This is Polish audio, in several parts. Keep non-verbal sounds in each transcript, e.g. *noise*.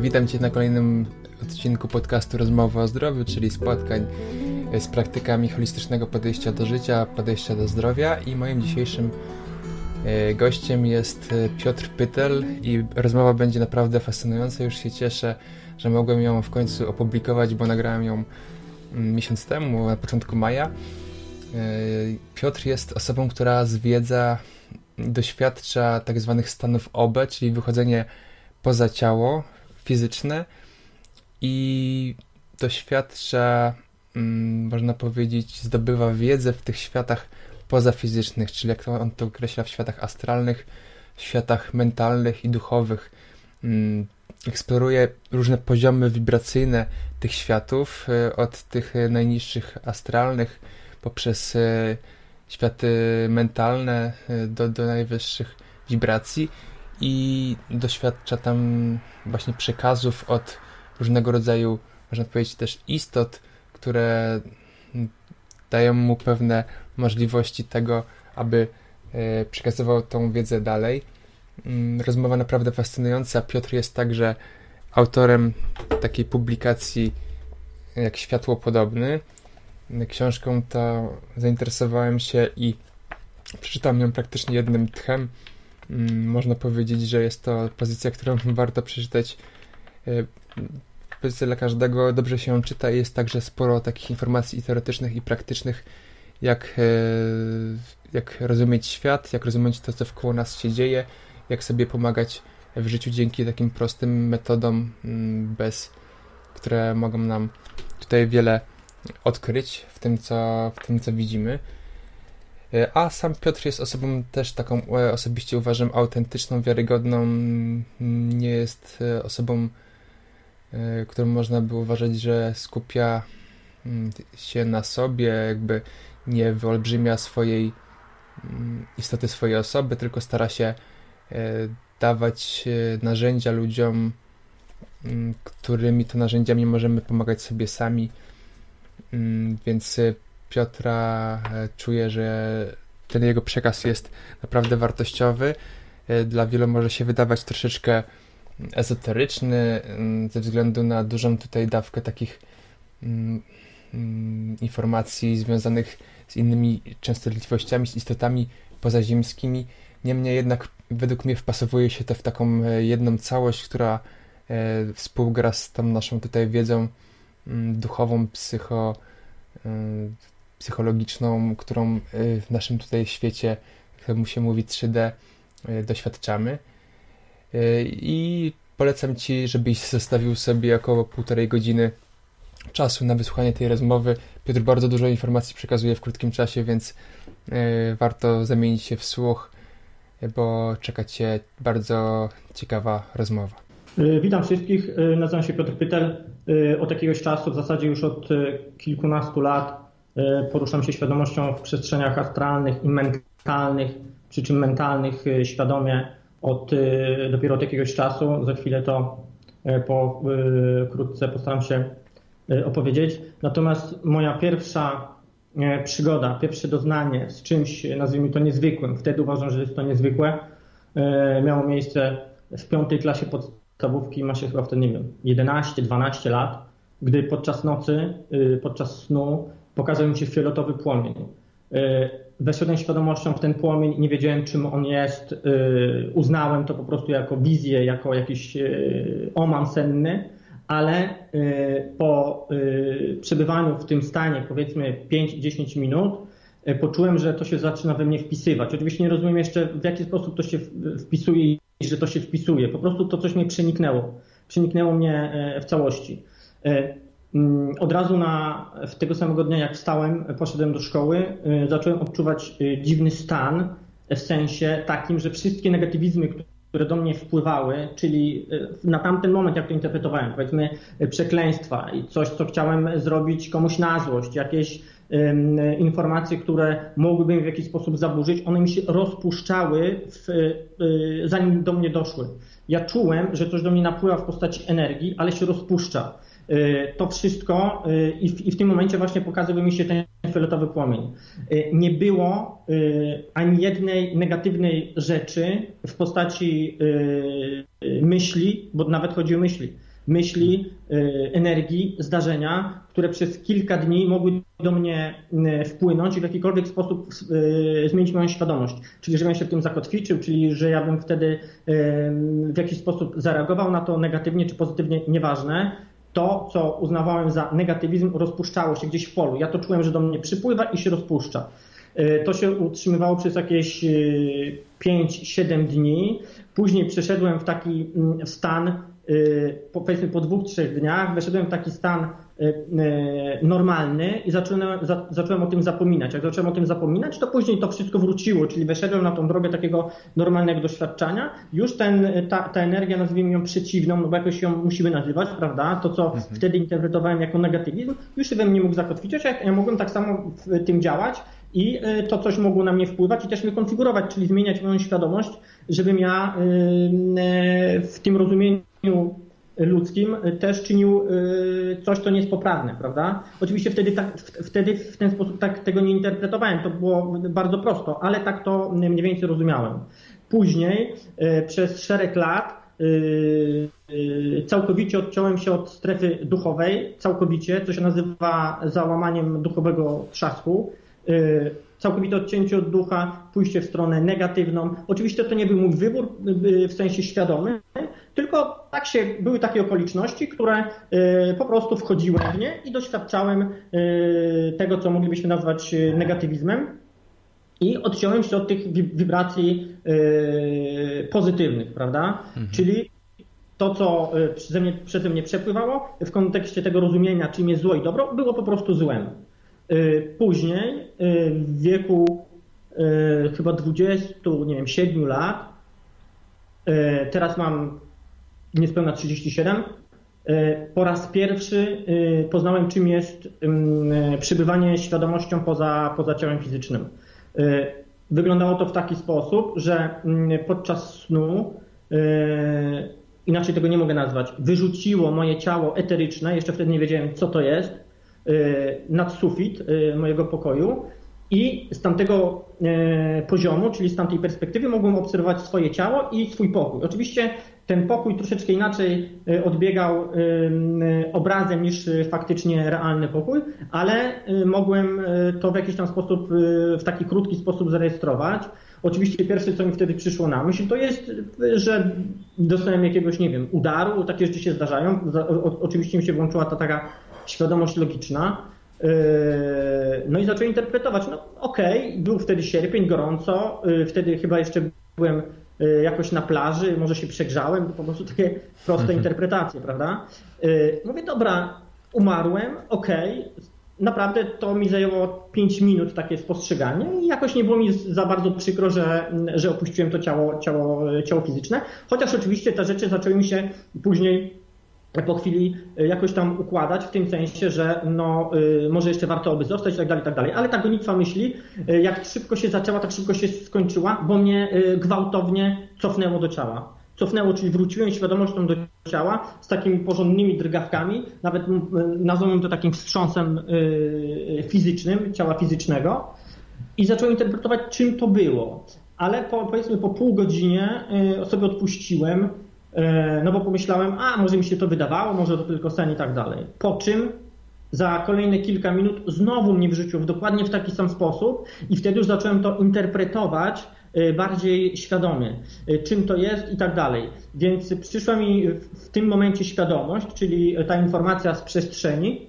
Witam Cię na kolejnym odcinku podcastu Rozmowy o Zdrowiu, czyli spotkań z praktykami holistycznego podejścia do życia, podejścia do zdrowia i moim dzisiejszym e, gościem jest e, Piotr Pytel i rozmowa będzie naprawdę fascynująca. Już się cieszę, że mogłem ją w końcu opublikować, bo nagrałem ją mm, miesiąc temu, na początku maja. E, Piotr jest osobą, która zwiedza, doświadcza tak zwanych stanów OB, czyli wychodzenie poza ciało fizyczne i doświadcza, mm, można powiedzieć, zdobywa wiedzę w tych światach pozafizycznych, czyli jak on to określa, w światach astralnych, w światach mentalnych i duchowych. Mm, eksploruje różne poziomy wibracyjne tych światów, y, od tych najniższych astralnych poprzez y, światy mentalne y, do, do najwyższych wibracji i doświadcza tam właśnie przekazów od różnego rodzaju, można powiedzieć, też istot, które dają mu pewne możliwości tego, aby e, przekazywał tą wiedzę dalej. Mm, rozmowa naprawdę fascynująca. Piotr jest także autorem takiej publikacji jak Światło Podobny. Książką to zainteresowałem się i przeczytałem ją praktycznie jednym tchem. Mm, można powiedzieć, że jest to pozycja, którą *laughs* warto przeczytać. E, pozycja dla każdego, dobrze się czyta i jest także sporo takich informacji teoretycznych i praktycznych, jak, e, jak rozumieć świat, jak rozumieć to, co wkoło nas się dzieje, jak sobie pomagać w życiu dzięki takim prostym metodom, mm, bez, które mogą nam tutaj wiele odkryć w tym, co, w tym, co widzimy. E, a sam Piotr jest osobą też taką, e, osobiście uważam, autentyczną, wiarygodną. Nie jest e, osobą, którą można by uważać, że skupia mm, się na sobie, jakby nie wyolbrzymia swojej mm, istoty swojej osoby, tylko stara się dawać narzędzia ludziom, mm, którymi to narzędziami możemy pomagać sobie sami. Więc Piotra e, czuję, że ten jego przekaz jest naprawdę wartościowy. E, dla wielu może się wydawać troszeczkę ezoteryczny, mm, ze względu na dużą tutaj dawkę takich mm, mm, informacji związanych z innymi częstotliwościami, z istotami pozaziemskimi. Niemniej jednak według mnie wpasowuje się to w taką e, jedną całość, która współgra z tą naszą tutaj wiedzą duchową, psycho, psychologiczną, którą y, w naszym tutaj świecie, jak mu się mówi 3D, y, doświadczamy. Y, I polecam Ci, żebyś zostawił sobie około półtorej godziny czasu na wysłuchanie tej rozmowy. Piotr bardzo dużo informacji przekazuje w krótkim czasie, więc warto zamienić się w słuch, bo czeka Cię bardzo ciekawa rozmowa. Witam wszystkich, nazywam się Piotr Pytel. Od jakiegoś czasu, w zasadzie już od kilkunastu lat, poruszam się świadomością w przestrzeniach astralnych i mentalnych, przy czym mentalnych e, świadomie od e, dopiero od jakiegoś czasu. Za chwilę to po, krótce postaram się opowiedzieć. Natomiast moja pierwsza przygoda, pierwsze doznanie z czymś, nazwijmy to niezwykłym, wtedy uważam, że jest to niezwykłe, miało miejsce w piątej klasie podstawówki, ma się chyba wtedy, nie wiem, 11-12 lat, gdy podczas nocy, podczas snu pokazał mi się fioletowy płomień. E, weszedłem świadomością w ten płomień, nie wiedziałem czym on jest, e, uznałem to po prostu jako wizję, jako jakiś e, oman senny, ale po przebywaniu w tym stanie powiedzmy 5-10 minut poczułem, że to się zaczyna we mnie wpisywać. Oczywiście nie rozumiem jeszcze w jaki sposób to się wpisuje i że to się wpisuje. Po prostu to coś mnie przeniknęło. Przeniknęło mnie w całości. Mm, od razu na, w tego samego dnia, jak wstałem, poszedłem do szkoły, y, zacząłem odczuwać y, dziwny stan, w sensie takim, że wszystkie negatywizmy, które do mnie wpływały, czyli y, na tamten moment, jak to interpretowałem, powiedzmy przekleństwa i coś, co chciałem zrobić komuś na złość, jakieś informacje, które mogłyby mi w jakiś sposób zaburzyć, one mi się rozpuszczały, w, zanim do mnie doszły. Ja czułem, że coś do mnie napływa w postaci energii, ale się rozpuszcza. Y, to wszystko y, i w, i w tym momencie właśnie pokazywał mi się ten fioletowy płomień. Y, nie było ani jednej negatywnej rzeczy w postaci myśli, bo nawet chodzi o myśli. myśli, energii, zdarzenia, które przez kilka dni mogły do mnie wpłynąć i w jakikolwiek sposób zmienić moją świadomość. Czyli, żebym się w tym zakotwiczył, czyli, że ja bym wtedy w jakiś sposób zareagował na to negatywnie czy pozytywnie, nieważne to, co uznawałem za negatywizm, rozpuszczało się gdzieś w polu. Ja to czułem, że do mnie przypływa i się rozpuszcza. E, to się utrzymywało przez jakieś 5-7 e, dni. Później przeszedłem w taki mm, stan, e, powiedzmy po dwóch, trzech dniach, weszedłem w taki stan normalny i zacząłem, zacząłem o tym zapominać. Jak zacząłem o tym zapominać, to później to wszystko wróciło, czyli weszedłem na tą drogę takiego normalnego doświadczania. Już ten, ta, ta energia, nazwijmy ją przeciwną, no bo jakoś ją musimy nazywać, prawda? To, co mhm. wtedy interpretowałem jako negatywizm, już się we mnie mógł zakotwiczyć, a ja mogłem tak samo w tym działać i to coś mogło na mnie wpływać i też mnie konfigurować, czyli zmieniać moją świadomość, żebym ja w tym rozumieniu ludzkim też czynił coś, co nie jest poprawne, prawda? Oczywiście wtedy, tak, wtedy w ten sposób tak tego nie interpretowałem, to było bardzo prosto, ale tak to mniej więcej rozumiałem. Później przez szereg lat całkowicie odciąłem się od strefy duchowej, całkowicie, co się nazywa załamaniem duchowego trzasku. Całkowite odcięcie od ducha, pójście w stronę negatywną. Oczywiście to nie był mój wybór w sensie świadomy, tylko tak się, były takie okoliczności, które y, po prostu wchodziłem w nie i doświadczałem tego, co moglibyśmy nazwać negatywizmem. I odciąłem się od tych wibracji pozytywnych, prawda? Mhm. Czyli to, co przeze mnie, przeze mnie przepływało w kontekście tego rozumienia, czym jest zło i dobro, było po prostu złem. Y, później, y, w wieku y, chyba 20, nie wiem, 7 lat, teraz mam niespełna 37, po raz pierwszy poznałem, czym jest przybywanie świadomością poza, poza ciałem fizycznym. Wyglądało to w taki sposób, że podczas snu, inaczej tego nie mogę nazwać, wyrzuciło moje ciało eteryczne, jeszcze wtedy nie wiedziałem, co to jest, nad sufit mojego pokoju i z tamtego poziomu, czyli z tamtej perspektywy mogłem obserwować swoje ciało i swój pokój. Oczywiście ten pokój troszeczkę inaczej odbiegał obrazem niż faktycznie realny pokój, ale mogłem to w jakiś tam sposób, w taki krótki sposób zarejestrować. Oczywiście pierwsze, co mi wtedy przyszło na myśl, to jest, że dostałem jakiegoś, nie wiem, udaru, takie rzeczy się zdarzają. Oczywiście mi się włączyła ta taka świadomość logiczna. No i zacząłem interpretować. No okej, okay, był wtedy sierpień, gorąco, wtedy chyba jeszcze byłem jakoś na plaży, może się przegrzałem, po prostu takie proste mhm. interpretacje, prawda? Mówię, dobra, umarłem, okej, okay. naprawdę to mi zajęło 5 minut takie spostrzeganie i jakoś nie było mi za bardzo przykro, że, że opuściłem to ciało, ciało, ciało fizyczne, chociaż oczywiście te rzeczy zaczęły mi się później po chwili y, jakoś tam układać w tym sensie, że no, y, może jeszcze warto by zostać i tak dalej, tak dalej. Ale ta gonitwa myśli, y, jak szybko się zaczęła, tak szybko się skończyła, bo mnie gwałtownie cofnęło do ciała. Cofnęło, czyli wróciłem świadomością do ciała z takimi porządnymi drgawkami, nawet nazwałem to takim wstrząsem fizycznym, ciała fizycznego i zacząłem interpretować, czym to było. Ale po, powiedzmy po pół godzinie sobie odpuściłem, E, no bo pomyślałem, a może mi się to wydawało, może to tylko sen i tak dalej. Po czym za kolejne kilka minut znowu mnie wrzucił w dokładnie w taki sam sposób i wtedy już zacząłem to interpretować e, bardziej świadomie, e, czym to jest i tak dalej. Więc przyszła mi w tym momencie świadomość, czyli ta informacja z przestrzeni,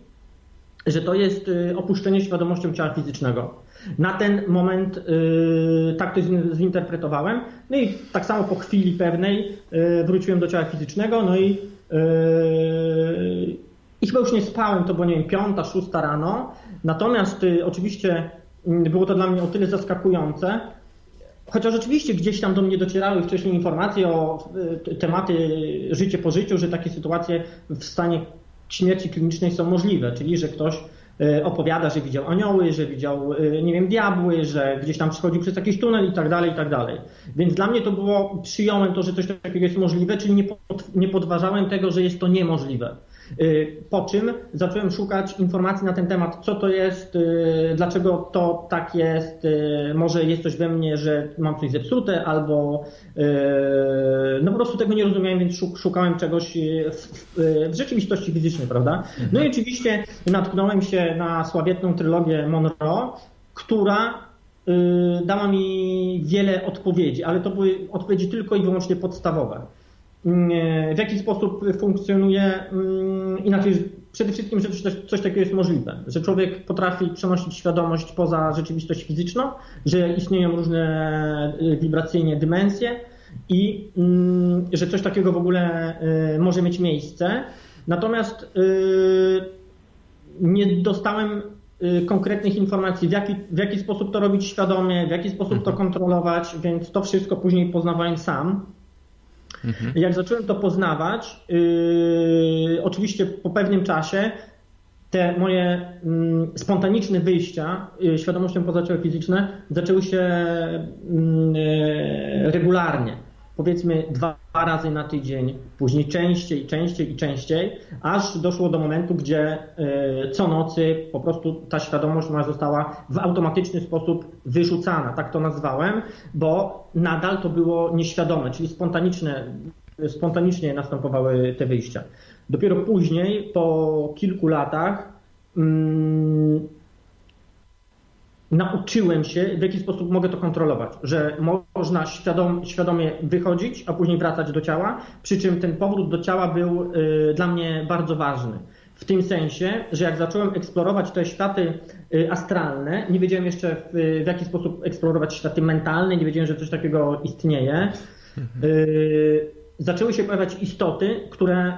że to jest opuszczenie świadomością ciała fizycznego. Na ten moment y, tak to zinterpretowałem. No i tak samo po chwili pewnej y, wróciłem do ciała fizycznego, no i, y, i chyba już nie spałem, to było nie wiem, piąta, szósta rano. Natomiast oczywiście mm, było to dla mnie o tyle zaskakujące, Chociaż oczywiście gdzieś tam do mnie docierały wcześniej informacje o tematy życie po życiu, że takie sytuacje w stanie śmierci klinicznej są możliwe, czyli że ktoś opowiada, że widział anioły, że widział, e, nie wiem, diabły, że gdzieś tam przechodził przez jakiś tunel i tak dalej, i tak dalej. Więc dla mnie to było, przyjąłem to, że coś takiego jest możliwe, czyli nie podważałem tego, że jest to niemożliwe. Y, po czym zacząłem szukać informacji na ten temat, co to jest, y, dlaczego to tak jest, y, może jest coś we mnie, że mam coś zepsute, albo no po prostu tego nie rozumiałem, więc szukałem czegoś w, w rzeczywistości fizycznej, prawda? No i oczywiście natknąłem się na sławietną trylogię Monroe, która dała mi wiele odpowiedzi, ale to były odpowiedzi tylko i wyłącznie podstawowe. Mm, w jaki sposób funkcjonuje, mm, inaczej przede wszystkim, że coś, coś takiego jest możliwe, że człowiek potrafi przenosić świadomość poza rzeczywistość fizyczną, że istnieją różne y, wibracyjnie dymensje i mm, że coś takiego w ogóle y, może mieć miejsce. Natomiast y, nie dostałem konkretnych informacji, w jaki, w jaki sposób to robić świadomie, w jaki sposób to mhm. kontrolować, więc to wszystko później poznawałem sam. Mhm. Jak zacząłem to poznawać, yy, oczywiście po pewnym czasie te moje mm, spontaniczne wyjścia yy, świadomością poza ciało fizyczne zaczęły się yy, regularnie powiedzmy dwa razy na tydzień, później częściej, częściej i częściej, aż doszło do momentu, gdzie e, co nocy po prostu ta świadomość moja została w automatyczny sposób wyrzucana, tak to nazwałem, bo nadal to było nieświadome, czyli spontaniczne, spontanicznie następowały te wyjścia. Dopiero później, po kilku latach, mm, nauczyłem się, w jaki sposób mogę to kontrolować, że można świadom, świadomie wychodzić, a później wracać do ciała, przy czym ten powrót do ciała był y, dla mnie bardzo ważny. W tym sensie, że jak zacząłem eksplorować te światy y, astralne, nie wiedziałem jeszcze w, w jaki sposób eksplorować światy mentalne, nie wiedziałem, że coś takiego istnieje. Y, zaczęły się pojawiać istoty, które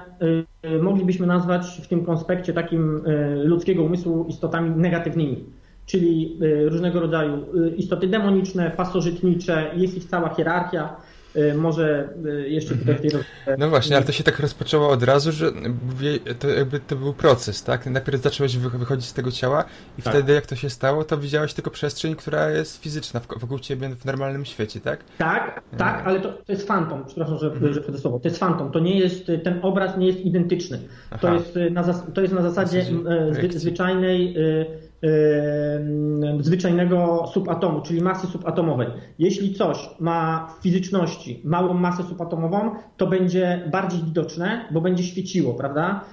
y, moglibyśmy nazwać w tym konspekcie takim ludzkiego umysłu istotami negatywnymi czyli y, różnego rodzaju y, istoty demoniczne, pasożytnicze, jest ich cała hierarchia. Y, może jeszcze tutaj w tej No właśnie, ale to się tak rozpoczęło od razu, że to jakby to był proces, tak? Najpierw zacząłeś wychodzić z tego ciała i tak. wtedy jak to się stało, to widziałeś tylko przestrzeń, która jest fizyczna wokół ciebie w normalnym świecie, tak? Tak, tak, ale to, to jest fantom, przepraszam, że, mhm. że słowo. To jest fantom, to nie jest, ten obraz nie jest identyczny. To jest na, to jest na zasadzie zwy, zwyczajnej zwyczajnego subatomu, czyli masy subatomowej. Jeśli coś ma w fizyczności małą masę subatomową, to będzie bardziej widoczne, bo będzie świeciło, prawda?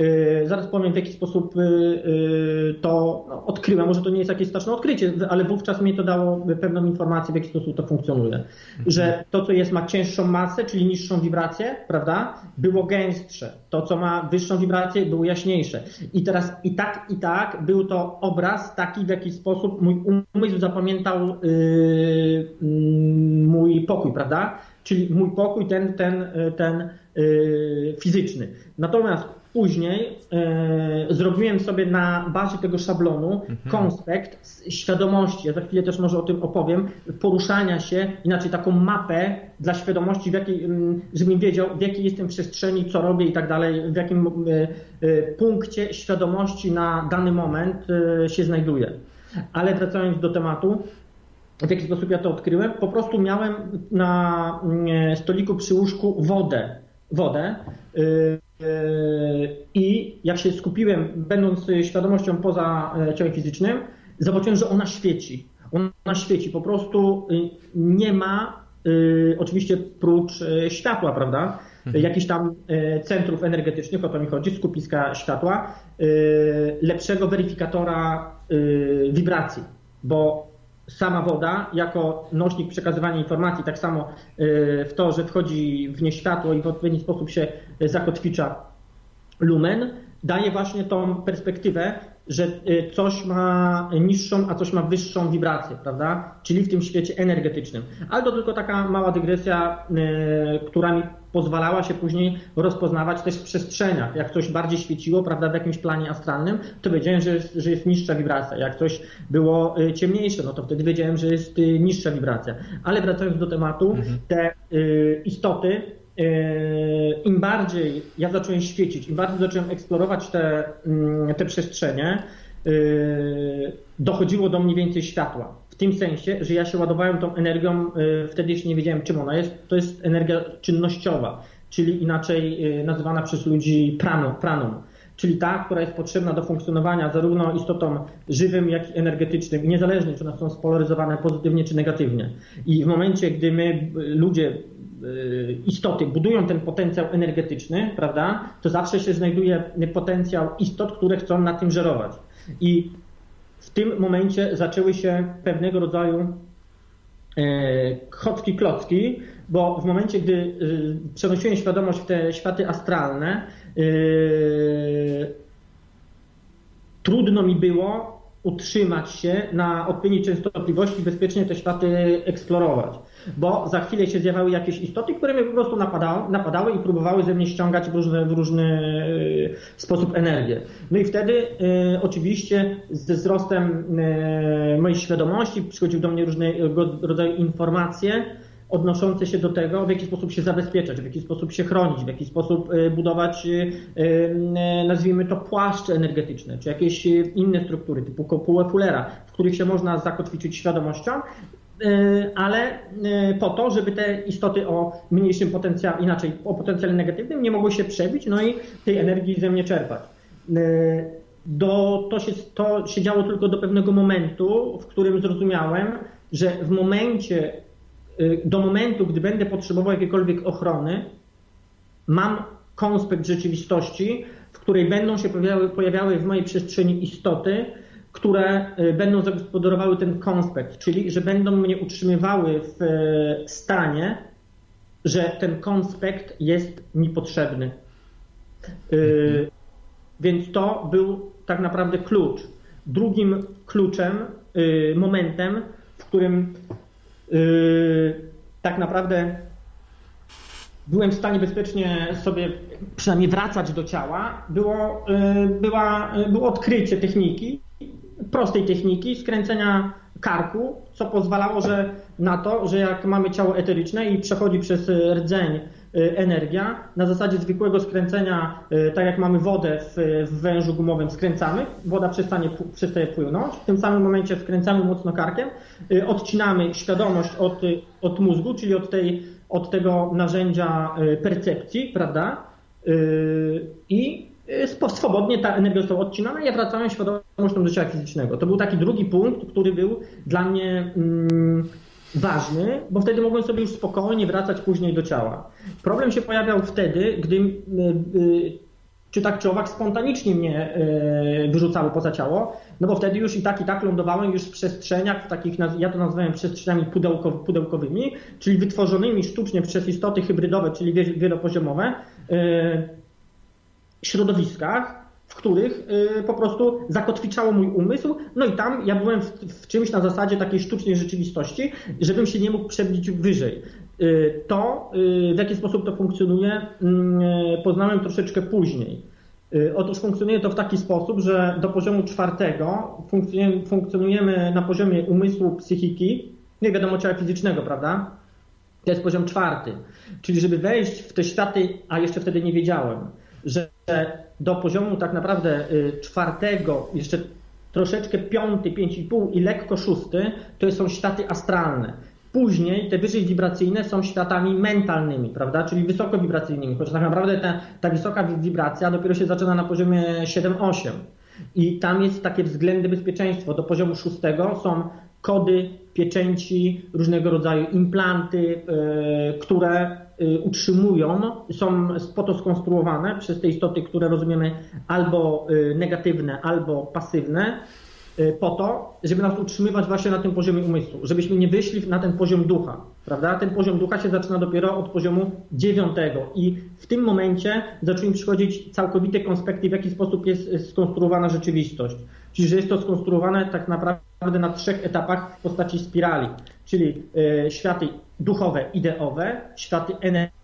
Y, zaraz powiem, w jaki sposób y, y, to no, odkryłem. Może to nie jest jakieś straszne odkrycie, ale wówczas mi to dało pewną informację, w jaki sposób to funkcjonuje. Mhm. Że to, co jest, ma cięższą masę, czyli niższą wibrację, prawda, było gęstsze. To, co ma wyższą wibrację, było jaśniejsze. I teraz i tak, i tak był to obraz taki, w jaki sposób mój umysł zapamiętał yy, mój pokój, prawda? Czyli mój pokój, ten, ten, ten yy, fizyczny. Natomiast Później e, zrobiłem sobie na bazie tego szablonu mhm. konspekt świadomości, ja za chwilę też może o tym opowiem, poruszania się, inaczej taką mapę dla świadomości, w jakiej, żebym wiedział, w jakiej jestem przestrzeni, co robię i tak dalej, w jakim e, e, punkcie świadomości na dany moment się znajduję. Ale wracając do tematu, w jaki sposób ja to odkryłem? Po prostu miałem na stoliku przy łóżku wodę. Wodę. I jak się skupiłem, będąc świadomością poza e, ciałem fizycznym, zobaczyłem, że ona świeci. Ona świeci. Po prostu y, nie ma, y, oczywiście prócz e, światła, prawda? Mhm. Jakichś tam e, centrów energetycznych, o to mi chodzi, skupiska światła, lepszego weryfikatora wibracji, bo sama woda jako nośnik przekazywania informacji, tak samo w to, że wchodzi w nie światło i w odpowiedni sposób się zakotwicza lumen, daje właśnie tą perspektywę, że y, coś ma niższą, a coś ma wyższą wibrację, prawda? Czyli w tym świecie energetycznym. Ale to tylko taka mała dygresja, y, która mi pozwalała się później rozpoznawać też w przestrzeniach. Jak coś bardziej świeciło, prawda, w jakimś planie astralnym, to wiedziałem, że jest, że jest niższa wibracja. Jak coś było y, ciemniejsze, no to wtedy wiedziałem, że jest niższa wibracja. Ale wracając do tematu, mhm. te istoty Yy, im bardziej ja zacząłem świecić, im bardziej zacząłem eksplorować te, mm, te przestrzenie, dochodziło do mniej więcej światła. Tym sensie, że ja się ładowałem tą energią, yy, wtedy jeszcze nie wiedziałem czym ona jest, to jest energia czynnościowa. czyli inaczej nazywana przez ludzi praną, praną czyli ta, która jest potrzebna do funkcjonowania zarówno istotom żywym, jak i energetycznym, i niezależnie, czy one są spolaryzowane pozytywnie, czy negatywnie. I w momencie, gdy my, ludzie, y, istoty budują ten potencjał energetyczny, prawda, to zawsze się znajduje potencjał istot, które chcą na tym żerować. I tym momencie zaczęły się pewnego rodzaju chocki klocki, bo w momencie, gdy y, przenosiłem świadomość w te światy astralne, Yy, trudno mi było utrzymać się na odpowiedniej częstotliwości, bezpiecznie te światy eksplorować. Bo za chwilę się zjawiały jakieś istoty, które mnie po prostu napadały, napadały i próbowały ze mnie ściągać w różny, w różny yy, sposób energię. No i wtedy y, oczywiście ze wzrostem y, mojej świadomości przychodziły do mnie różnego rodzaju informacje, odnoszące się do tego, w jaki sposób się zabezpieczać, w jaki sposób się chronić, w jaki sposób y, budować, y, y, nazwijmy to, płaszcze energetyczne, czy jakieś inne struktury typu kopułę Fullera, w których się można zakotwiczyć świadomością, ale po to, żeby te istoty o mniejszym potencjale, inaczej o potencjale negatywnym nie mogły się przebić, no i tej energii ze mnie czerpać. Do, to, się, to się działo tylko do pewnego momentu, w którym zrozumiałem, że w momencie, do momentu, gdy będę potrzebował jakiejkolwiek ochrony, mam konspekt rzeczywistości, w której będą się pojawiały, pojawiały w mojej przestrzeni istoty, które y, będą zagospodarowały ten konspekt, czyli że będą mnie utrzymywały w y, stanie, że ten konspekt jest mi potrzebny. Więc to był tak naprawdę klucz. Drugim kluczem, momentem, w którym tak naprawdę byłem w stanie bezpiecznie sobie przynajmniej wracać do ciała, było, yy, była, yy, było odkrycie techniki, prostej techniki skręcenia karku, co pozwalało że na to, że jak mamy ciało eteryczne i przechodzi przez rdzeń energia. Na zasadzie zwykłego skręcenia, y, tak jak mamy wodę w, wężu gumowym, skręcamy, woda przestanie, przestaje płynąć. W tym samym momencie skręcamy mocno karkiem, y, odcinamy świadomość od, od mózgu, czyli od, tej, od tego narzędzia percepcji, prawda? I swobodnie ta energia została odcinana i ja wracałem świadomością do ciała fizycznego. To był taki drugi punkt, który był dla mnie mm, ważny, bo wtedy mogłem sobie już spokojnie wracać później do ciała. Problem się pojawiał wtedy, gdy czy tak czy owak spontanicznie mnie y, wyrzucało poza ciało, no bo wtedy już i tak i tak lądowałem już w przestrzeniach, w takich, ja to nazywałem przestrzeniami pudełkowymi, czyli wytworzonymi sztucznie przez istoty hybrydowe, czyli wielopoziomowe, środowiskach, w których y, po prostu zakotwiczało mój umysł, no i tam ja byłem w, w czymś na zasadzie takiej sztucznej rzeczywistości, żebym się nie mógł przebić wyżej. Y, to, y, w jaki sposób to funkcjonuje, mm, poznałem troszeczkę później. Otóż funkcjonuje to w taki sposób, że do poziomu czwartego funkcjonujemy, na poziomie umysłu, psychiki, nie wiadomo ciała fizycznego, prawda? To jest poziom czwarty. Czyli żeby wejść w te światy, a jeszcze wtedy nie wiedziałem, że do poziomu tak naprawdę y, czwartego, jeszcze troszeczkę piąty, pięć i pół i lekko szósty, to są światy astralne. Później te wyżej wibracyjne są światami mentalnymi, prawda? Czyli wysokowibracyjnymi, chociaż tak naprawdę ta, ta wysoka wibracja dopiero się zaczyna na poziomie 7-8. I tam jest takie względy bezpieczeństwo. Do poziomu szóstego są kody, pieczęci, różnego rodzaju implanty, yy, które Y, utrzymują, są po to skonstruowane przez te istoty, które rozumiemy albo y, negatywne, albo pasywne, po to, żeby nas utrzymywać właśnie na tym poziomie umysłu, żebyśmy nie wyszli na ten poziom ducha, prawda? Ten poziom ducha się zaczyna dopiero od poziomu dziewiątego i w tym momencie zaczną przychodzić całkowite konspekty, w jaki sposób jest skonstruowana rzeczywistość. Czyli, że jest to skonstruowane tak naprawdę na trzech etapach w postaci spirali, czyli światy duchowe, ideowe, światy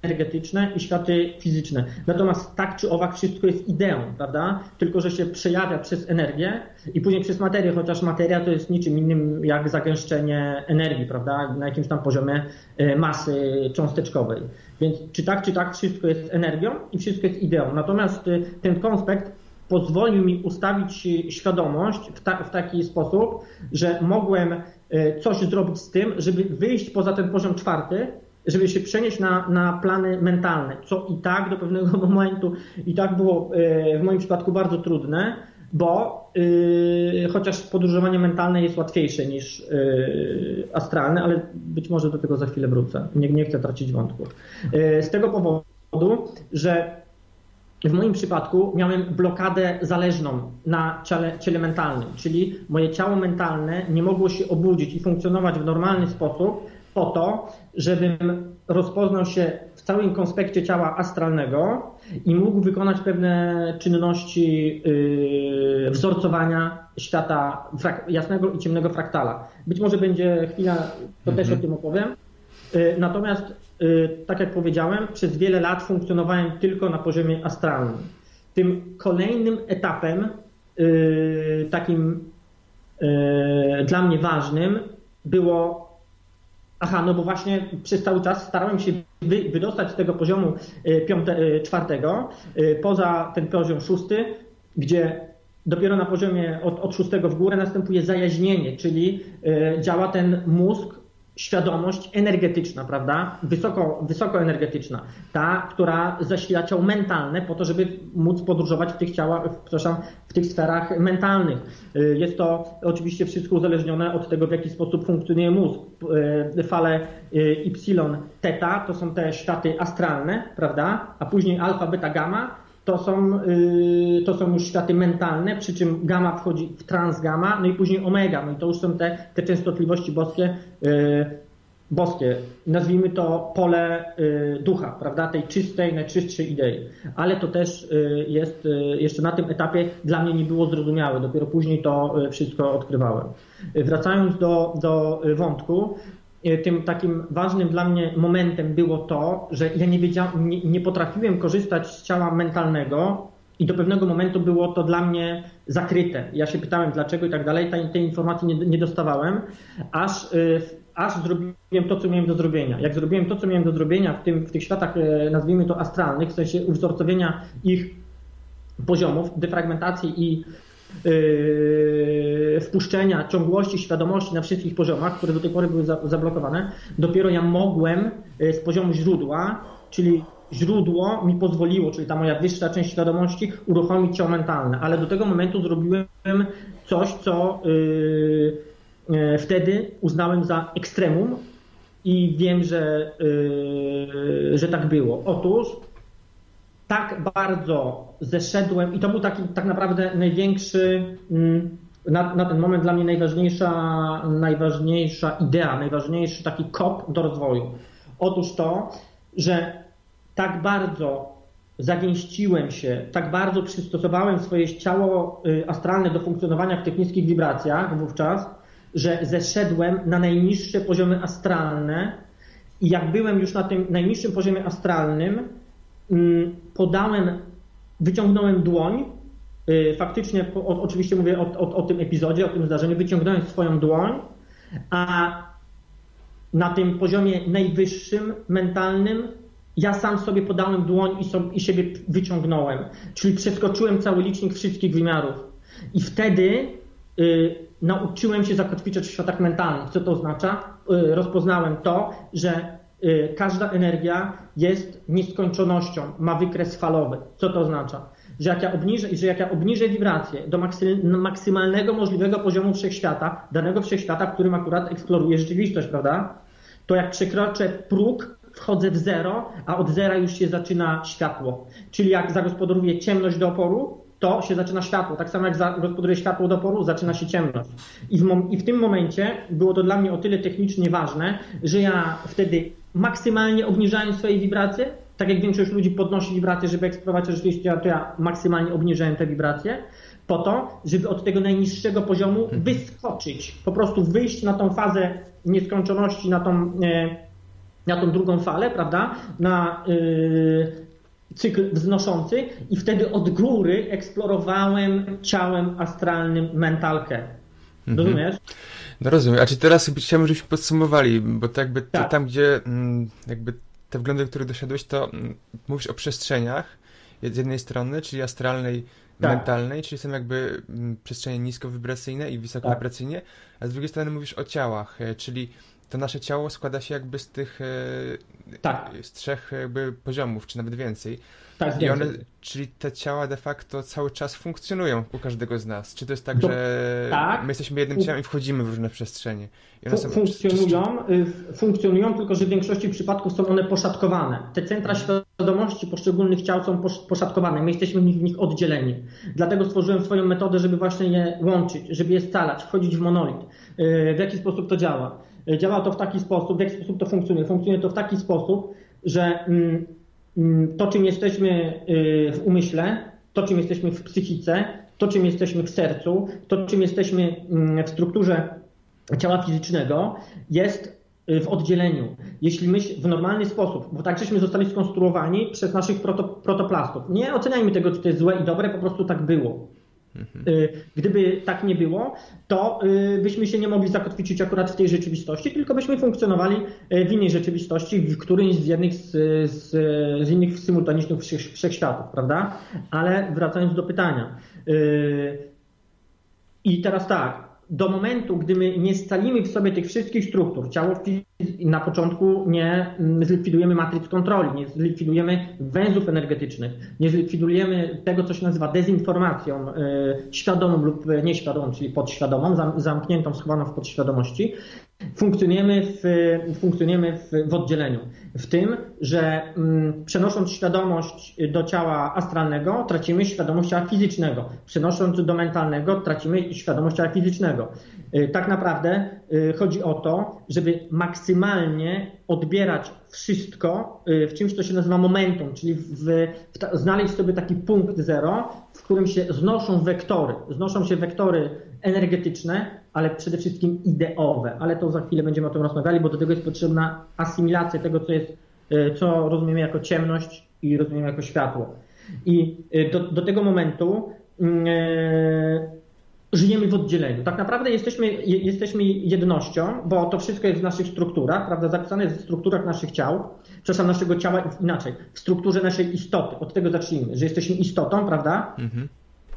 energetyczne i światy fizyczne. Natomiast tak czy owak wszystko jest ideą, prawda? Tylko, że się przejawia przez energię i później przez materię, chociaż materia to jest niczym innym jak zagęszczenie energii, prawda? Na jakimś tam poziomie e, masy cząsteczkowej. Więc czy tak, czy tak wszystko jest energią i wszystko jest ideą. Natomiast e, ten konspekt pozwolił mi ustawić świadomość w, ta, w taki sposób, że mogłem E, coś zrobić z tym, żeby wyjść poza ten poziom czwarty żeby się przenieść na, na plany mentalne, co i tak do pewnego *laughs* momentu i tak było w moim przypadku bardzo trudne, bo yy, chociaż podróżowanie mentalne jest łatwiejsze niż yy, astralne, ale być może do tego za chwilę wrócę. Nie, nie chcę tracić wątku. Yy, z tego powodu, że w moim przypadku miałem blokadę zależną na ciele, ciele mentalnym, czyli moje ciało mentalne nie mogło się obudzić i funkcjonować w normalny sposób po to, żebym rozpoznał się w całym konspekcie ciała astralnego i mógł wykonać pewne czynności yy, wzorcowania świata jasnego i ciemnego fraktala. Być może będzie chwila, to też o mhm. tym opowiem. Yy, natomiast, tak jak powiedziałem, przez wiele lat funkcjonowałem tylko na poziomie astralnym. Tym kolejnym etapem, yy, takim yy, dla mnie ważnym, było Aha, no bo właśnie przez cały czas starałem się wy, wydostać z tego poziomu piąte, czwartego poza ten poziom szósty, gdzie dopiero na poziomie od, od szóstego w górę następuje zajaźnienie, czyli działa ten mózg świadomość energetyczna, prawda? Wysoko, wysokoenergetyczna. Ta, która zasila ciało mentalne po to, żeby móc podróżować w tych ciałach, przepraszam, w tych sferach mentalnych. Y, jest to oczywiście wszystko uzależnione od tego, w jaki sposób funkcjonuje mózg. Y, fale y, Y, to są te światy astralne, prawda? A później alfa, beta, gamma to są, to są już światy mentalne, przy czym gamma wchodzi w transgamma, no i później omega, no i to już są te, te częstotliwości boskie, boskie, nazwijmy to pole ducha, prawda, tej czystej, najczystszej idei. Ale to też jest jeszcze na tym etapie dla mnie nie było zrozumiałe, dopiero później to wszystko odkrywałem. Wracając do, do wątku, tym takim ważnym dla mnie momentem było to, że ja nie, nie, nie potrafiłem korzystać z ciała mentalnego i do pewnego momentu było to dla mnie zakryte. Ja się pytałem dlaczego i tak dalej, tej, tej informacji nie, nie dostawałem, aż, e, aż zrobiłem to, co miałem do zrobienia. Jak zrobiłem to, co miałem do zrobienia w, tym, w tych światach, e, nazwijmy to astralnych, w sensie uwzorcowienia ich poziomów, defragmentacji i Yy, wpuszczenia ciągłości świadomości na wszystkich poziomach, które do tej pory były zablokowane, dopiero ja mogłem yy, z poziomu źródła, czyli źródło mi pozwoliło, czyli ta moja wyższa część świadomości, uruchomić ciało mentalne. Ale do tego momentu zrobiłem coś, co yy, wtedy uznałem za ekstremum i wiem, że, że tak było. Otóż tak bardzo zeszedłem i to był taki tak naprawdę największy, mm, na, na ten moment dla mnie najważniejsza, najważniejsza idea, najważniejszy taki kop do rozwoju. Otóż to, że tak bardzo zagęściłem się, tak bardzo przystosowałem swoje ciało y, astralne do funkcjonowania w tych niskich wibracjach wówczas, że zeszedłem na najniższe poziomy astralne i jak byłem już na tym najniższym poziomie astralnym, podałem, wyciągnąłem dłoń, y, faktycznie, oczywiście mówię o, o, o tym epizodzie, o tym zdarzeniu, wyciągnąłem swoją dłoń, a na tym poziomie najwyższym, mentalnym, ja sam sobie podałem dłoń i, sobie, i siebie wyciągnąłem. Czyli przeskoczyłem cały licznik wszystkich wymiarów. I wtedy y, nauczyłem się zakotwiczać w światach mentalnych. Co to oznacza? Y, rozpoznałem to, że każda energia jest nieskończonością, ma wykres falowy. Co to oznacza? Że jak ja obniżę, że jak ja obniżę wibrację do maksymalnego możliwego poziomu wszechświata, danego wszechświata, w którym akurat eksploruje rzeczywistość, prawda? To jak przekroczę próg, wchodzę w zero, a od zera już się zaczyna światło. Czyli jak zagospodaruję ciemność do oporu, to się zaczyna światło. Tak samo jak zagospodaruje światło do oporu, zaczyna się ciemność. I w, I w tym momencie było to dla mnie o tyle technicznie ważne, że ja wtedy maksymalnie obniżając swoje wibracje, tak jak większość ludzi podnosi wibracje, żeby eksplorować rzeczywistość, to ja maksymalnie obniżałem te wibracje, po to, żeby od tego najniższego poziomu mhm. wyskoczyć, po prostu wyjść na tą fazę nieskończoności, na tą, e, na tą drugą falę, prawda, na yy, cykl wznoszący i wtedy od góry eksplorowałem ciałem astralnym mentalkę. Mhm. No rozumiem. A czy teraz chciałbym, żebyśmy podsumowali, bo to jakby tak. tam, gdzie mm, jakby te wglądy, które doszedłeś, to mm, mówisz o przestrzeniach z jednej strony, czyli astralnej, tak. mentalnej, czyli są jakby mm, przestrzenie niskowibracyjne i wysokowibracyjne, tak. a z drugiej strony mówisz o ciałach, e, czyli to nasze ciało składa się jakby z tych tak. z trzech jakby poziomów, czy nawet więcej. Tak, I one, czyli te ciała de facto cały czas funkcjonują u każdego z nas. Czy to jest tak, że tak. my jesteśmy jednym ciałem i wchodzimy w różne przestrzenie? Są, funkcjonują, czy. Y, funkcjonują, tylko że w większości przypadków są one poszatkowane. Te centra świadomości poszczególnych ciał są poszatkowane. My jesteśmy w nich, w nich oddzieleni. Dlatego stworzyłem swoją metodę, żeby właśnie je łączyć, żeby je scalać, wchodzić w monolit. Y, w jaki sposób to działa? Y, działa to w taki sposób, w jaki sposób to funkcjonuje? Funkcjonuje to w taki sposób, że Mm, to, czym jesteśmy y, w umyśle, to, czym jesteśmy w psychice, to, czym jesteśmy w sercu, to, czym jesteśmy mm, w strukturze ciała fizycznego, jest y, w oddzieleniu. Jeśli myśl w normalny sposób, bo tak żeśmy zostali skonstruowani przez naszych proto, protoplastów. Nie oceniajmy tego, czy to jest złe i dobre, po prostu tak było. Mhm. Y, gdyby tak nie było, to y, byśmy się nie mogli zakotwiczyć akurat w tej rzeczywistości, tylko byśmy funkcjonowali y, w innej rzeczywistości, w którymś z jednych z, z, z innych symultanicznych wszechświatów, prawda? Ale wracając do pytania. I teraz tak, do momentu, gdy my nie scalimy w sobie tych wszystkich struktur, ciało na początku nie mm, zlikwidujemy matryc kontroli, nie zlikwidujemy węzłów energetycznych, nie zlikwidujemy tego, co się nazywa dezinformacją yy, świadomą lub nieświadomą, czyli podświadomą, zam, zamkniętą, schowaną w podświadomości, funkcjonujemy w, funkcjonujemy w, w oddzieleniu. W tym, że mm, przenosząc świadomość do ciała astralnego, tracimy świadomość ciała fizycznego. Przenosząc do mentalnego, tracimy świadomość ciała fizycznego. Y, tak naprawdę y, chodzi o to, żeby maksymalnie odbierać wszystko y, w czymś, co się nazywa momentum, czyli w, w, znaleźć sobie taki punkt zero, w którym się znoszą wektory. Znoszą się wektory energetyczne, ale przede wszystkim ideowe. Ale to za chwilę będziemy o tym rozmawiali, bo do tego jest potrzebna asymilacja tego, co jest, co rozumiemy jako ciemność i rozumiemy jako światło. I do, do tego momentu żyjemy w oddzieleniu. Tak naprawdę jesteśmy, jesteśmy jednością, bo to wszystko jest w naszych strukturach, prawda, zapisane jest w strukturach naszych ciał, przepraszam, naszego ciała inaczej, w strukturze naszej istoty. Od tego zacznijmy, że jesteśmy istotą, prawda? Mhm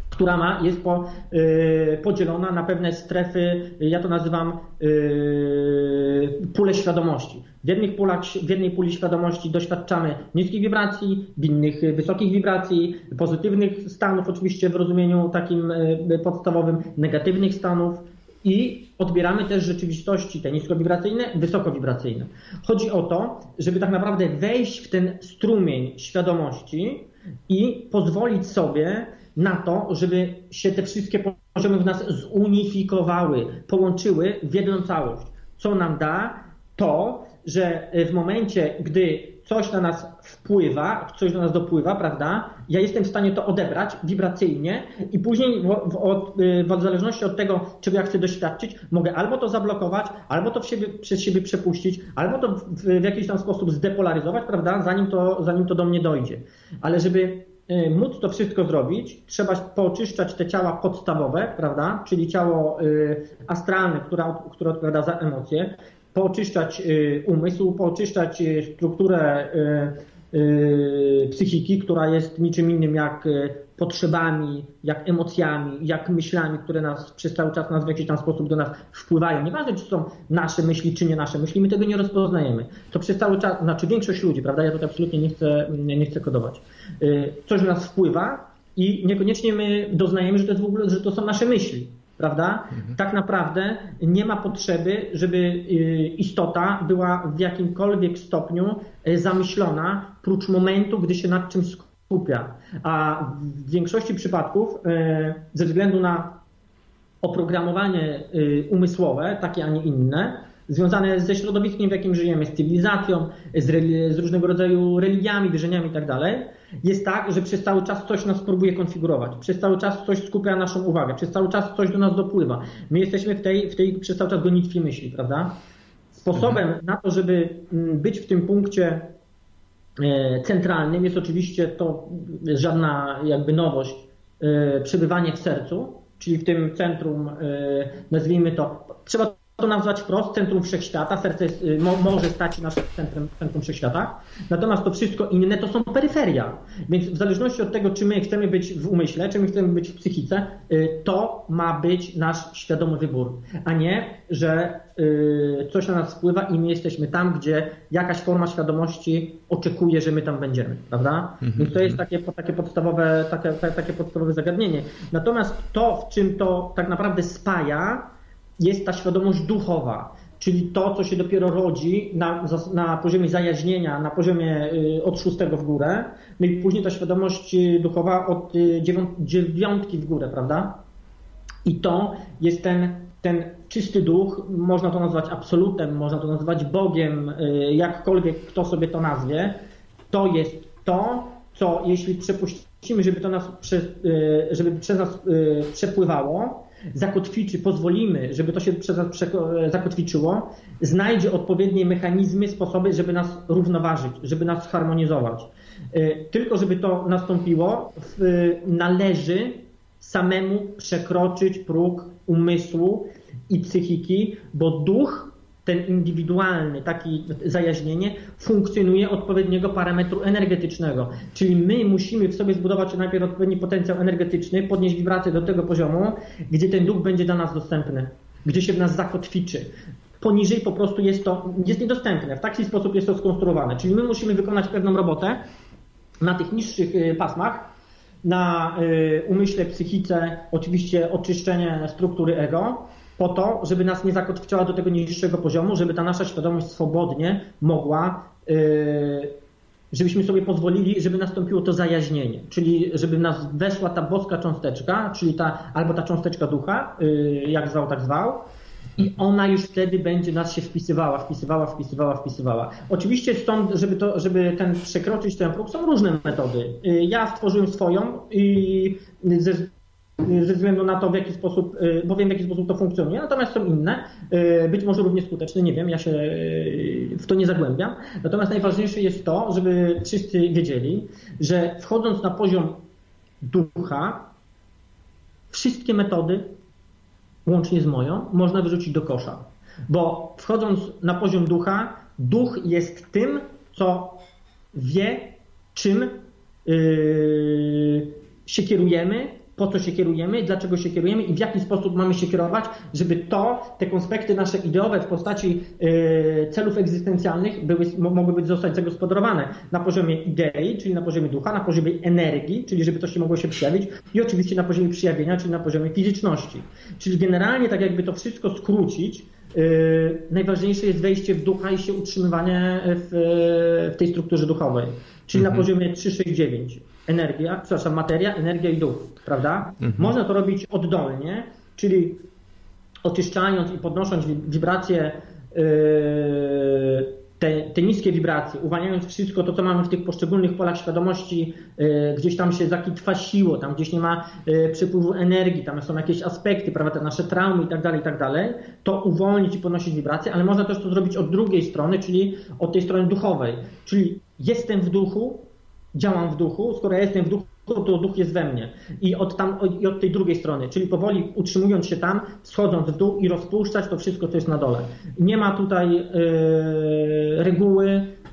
która ma, jest po, y, podzielona na pewne strefy, ja to nazywam y, pule świadomości. W, jednych pulach, w jednej puli świadomości doświadczamy niskich wibracji, w innych wysokich wibracji, pozytywnych stanów, oczywiście w rozumieniu takim y, podstawowym, negatywnych stanów i odbieramy też rzeczywistości te niskowibracyjne, wysokowibracyjne. Chodzi o to, żeby tak naprawdę wejść w ten strumień świadomości i pozwolić sobie na to, żeby się te wszystkie poziomy w nas zunifikowały, połączyły w jedną całość. Co nam da to, że w momencie, gdy coś na nas wpływa, coś do nas dopływa, prawda, ja jestem w stanie to odebrać wibracyjnie i później w, w, od, w zależności od tego, czego ja chcę doświadczyć, mogę albo to zablokować, albo to siebie, przez siebie przepuścić, albo to w, w jakiś tam sposób zdepolaryzować, prawda, zanim to, zanim to do mnie dojdzie. Ale żeby móc to wszystko zrobić, trzeba pooczyszczać te ciała podstawowe, prawda? Czyli ciało y, astralne, które, które odpowiada za emocje, pooczyszczać y, umysł, pooczyszczać strukturę psychiki, która jest niczym innym jak potrzebami, jak emocjami, jak myślami, które nas przez cały czas nas w jakiś tam sposób do nas wpływają. Nieważne, czy są nasze myśli, czy nie nasze myśli, my tego nie rozpoznajemy. To przez cały czas, znaczy większość ludzi, prawda, ja tutaj absolutnie nie chcę, nie chcę kodować. Y, coś w nas wpływa i niekoniecznie my doznajemy, że to, jest w ogóle, że to są nasze myśli. Prawda? Mhm. Tak naprawdę nie ma potrzeby, żeby y, istota była w jakimkolwiek stopniu y, zamyślona, prócz momentu, gdy się nad czymś skupia. A w większości przypadków, e, ze względu na oprogramowanie e, umysłowe, takie, a nie inne, związane ze środowiskiem, w jakim żyjemy, z cywilizacją, z, z różnego rodzaju religiami, wierzeniami itd., tak jest tak, że przez cały czas coś nas próbuje konfigurować, przez cały czas coś skupia naszą uwagę, przez cały czas coś do nas dopływa. My jesteśmy w tej, w tej przez cały czas gonitwie myśli, prawda? Sposobem mhm. na to, żeby mm, być w tym punkcie centralnym. Jest oczywiście to żadna jakby nowość, e, przebywanie w sercu, czyli w tym centrum, e, nazwijmy to, trzeba to nazwać wprost centrum wszechświata, serce jest, y, mo, może stać się naszym centrum, centrum wszechświata, natomiast to wszystko inne to są peryferia. Więc w zależności od tego, czy my chcemy być w umyśle, czy my chcemy być w psychice, y, to ma być nasz świadomy wybór, a nie, że y, coś na nas wpływa i my jesteśmy tam, gdzie jakaś forma świadomości oczekuje, że my tam będziemy, prawda? Mhm, Więc to jest mhm. takie, takie, podstawowe, takie, takie podstawowe zagadnienie. Natomiast to, w czym to tak naprawdę spaja, jest ta świadomość duchowa, czyli to, co się dopiero rodzi na, na poziomie zajaźnienia, na poziomie y, od szóstego w górę, no i później ta świadomość y, duchowa od y, dziewiątki w górę, prawda? I to jest ten, ten czysty duch, można to nazwać absolutem, można to nazwać Bogiem, jakkolwiek kto sobie to nazwie. To jest to, co jeśli przepuścimy, żeby to nas, żeby przez nas przepływało, zakotwiczy, pozwolimy, żeby to się przez nas zakotwiczyło, znajdzie odpowiednie mechanizmy, sposoby, żeby nas równoważyć, żeby nas zharmonizować. E, tylko żeby to nastąpiło, należy samemu przekroczyć próg umysłu i psychiki, bo duch ten indywidualny, taki zajaźnienie, funkcjonuje odpowiedniego parametru energetycznego. Czyli my musimy w sobie zbudować najpierw odpowiedni potencjał energetyczny, podnieść wibrację do tego poziomu, gdzie ten duch będzie dla nas dostępny, gdzie się w nas zakotwiczy. Poniżej po prostu jest to jest niedostępne. W taki sposób jest to skonstruowane. Czyli my musimy wykonać pewną robotę na tych niższych y, pasmach, na y, umyśle, psychice, oczywiście oczyszczenie struktury ego, po to, żeby nas nie zakotwiczała do tego niższego poziomu, żeby ta nasza świadomość swobodnie mogła, yy, żebyśmy sobie pozwolili, żeby nastąpiło to zajaźnienie, czyli żeby nas weszła ta boska cząsteczka, czyli ta, albo ta cząsteczka ducha, yy, jak zwał, tak zwał, i ona już wtedy będzie nas się wpisywała, wpisywała, wpisywała, wpisywała. Oczywiście stąd, żeby, to, żeby ten przekroczyć ten próg, są różne metody. Yy, ja stworzyłem swoją i ze ze względu na to, w jaki sposób, y, bo wiem, w jaki sposób to funkcjonuje, natomiast są inne, y, być może równie skuteczne, nie wiem, ja się y, w to nie zagłębiam. Natomiast najważniejsze jest to, żeby wszyscy wiedzieli, że wchodząc na poziom ducha, wszystkie metody, łącznie z moją, można wyrzucić do kosza. Bo wchodząc na poziom ducha, duch jest tym, co wie, czym yy, się kierujemy, po co się kierujemy, dlaczego się kierujemy i w jaki sposób mamy się kierować, żeby to, te konspekty nasze ideowe w postaci y, celów egzystencjalnych były, mogły być zostać zagospodarowane na poziomie idei, czyli na poziomie ducha, na poziomie energii, czyli żeby to się mogło się przejawić i oczywiście na poziomie przejawienia, czyli na poziomie fizyczności. Czyli generalnie tak jakby to wszystko skrócić, Yy, najważniejsze jest wejście w ducha i się utrzymywanie w, w tej strukturze duchowej, czyli mhm. na poziomie 369 energia, przepraszam, materia, energia i duch, prawda? Mhm. Można to robić oddolnie, czyli oczyszczając i podnosząc wibracje, yy, te, te, niskie wibracje, uwalniając wszystko to, co mamy w tych poszczególnych polach świadomości, yy, gdzieś tam się zakitwasiło, tam gdzieś nie ma yy, przepływu energii, tam są jakieś aspekty, prawda, te nasze traumy i tak dalej, i tak dalej, to uwolnić i podnosić wibracje, ale można też to zrobić od drugiej strony, czyli od tej strony duchowej, czyli jestem w duchu, działam w duchu, skoro ja jestem w duchu, to duch jest we mnie. I od, tam, I od tej drugiej strony, czyli powoli utrzymując się tam, schodząc w dół i rozpuszczać to wszystko, co jest na dole. Nie ma tutaj yy, reguły.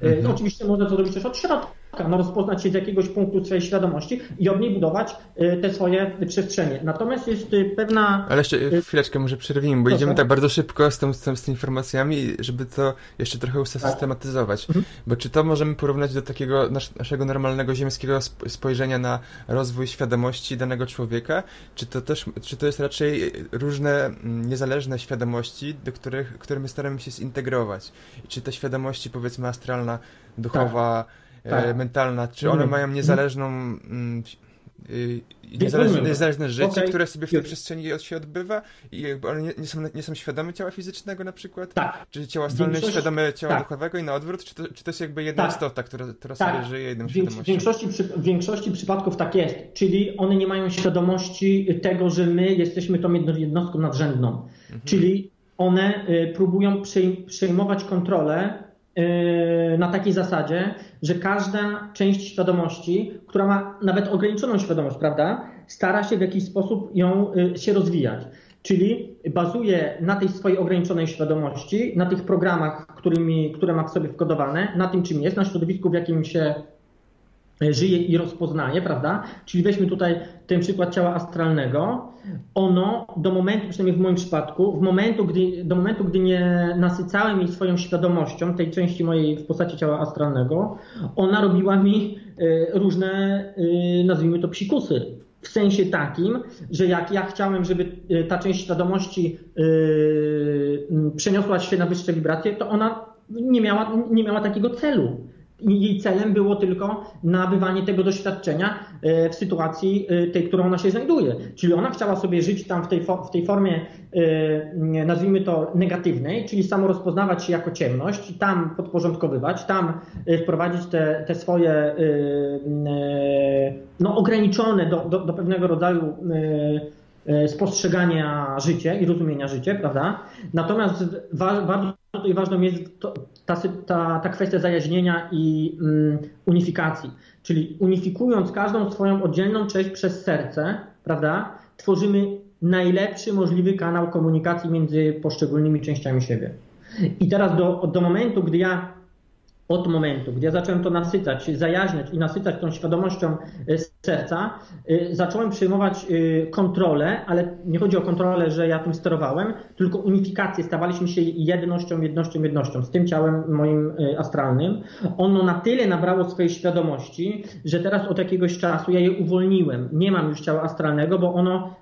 Yy, mhm. Oczywiście można to robić też od środka no, rozpoznać się z jakiegoś punktu swojej świadomości i od niej budować y, te swoje przestrzenie. Natomiast jest y, pewna... Ale jeszcze y, chwileczkę może przerwijmy, bo Proszę. idziemy tak bardzo szybko z, tym, z, z tymi informacjami, żeby to jeszcze trochę usystematyzować. Tak. Mhm. Bo czy to możemy porównać do takiego nas, naszego normalnego ziemskiego spojrzenia na rozwój świadomości danego człowieka? Czy to też, czy to jest raczej różne mm, niezależne świadomości, do których, które my staramy się zintegrować? Czy te świadomości, powiedzmy, astralna, duchowa, tak tak. E, mentalna, czy one mają niezależną mm, y, niezależne, niezależne życie, okay. które sobie w tej przestrzeni się odbywa i jakby one nie, nie, są, nie są świadome ciała fizycznego na przykład? Tak. Czy ciała astralne jest świadome ciała tak. duchowego i na odwrót? Czy to, czy to jest jakby jedna tak. istota, która, która tak. sobie żyje jednym świadomością? W większości, w większości przypadków tak jest, czyli one nie mają świadomości tego, że my jesteśmy tą jednostką nadrzędną, mhm. czyli one y, próbują przejmować kontrolę na takiej zasadzie, że każda część świadomości, która ma nawet ograniczoną świadomość, prawda, stara się w jakiś sposób ją yy, się rozwijać. czyli bazuje na tej swojej ograniczonej świadomości, na tych programach, którymi, które ma w sobie wkodowane, na tym, czym jest, na środowisku, w jakim się żyje i rozpoznaje, prawda? Czyli weźmy tutaj ten przykład ciała astralnego. Ono do momentu, przynajmniej w moim przypadku, w momentu, gdy, do momentu, gdy nie nasycałem jej swoją świadomością, tej części mojej w postaci ciała astralnego, ona robiła mi e, różne, e, nazwijmy to, psikusy. W sensie takim, że jak ja chciałem, żeby e, ta część świadomości przeniosła się na wyższe wibracje, to ona nie miała, nie miała takiego celu jej celem było tylko nabywanie tego doświadczenia e, w sytuacji e, tej, którą ona się znajduje. Czyli ona chciała sobie żyć tam w tej, w tej formie, e, nazwijmy to negatywnej, czyli samo rozpoznawać się jako ciemność, tam podporządkowywać, tam wprowadzić te, te swoje no, ograniczone do, do, do pewnego rodzaju spostrzegania życia i rozumienia życia, prawda? Natomiast bardzo tutaj ważną jest to, ta, ta, ta kwestia zajaźnienia i um, unifikacji. Czyli unifikując każdą swoją oddzielną część przez serce, prawda, tworzymy najlepszy możliwy kanał komunikacji między poszczególnymi częściami siebie. I teraz do, do momentu, gdy ja od momentu, gdy ja zacząłem to nasycać, zajaźniać i nasycać tą świadomością e, serca, e, zacząłem przyjmować e, kontrolę, ale nie chodzi o kontrolę, że ja tym sterowałem, tylko unifikację. Stawaliśmy się jednością, jednością, jednością z tym ciałem moim astralnym. Ono na tyle nabrało swojej świadomości, że teraz od jakiegoś czasu ja je uwolniłem. Nie mam już ciała astralnego, bo ono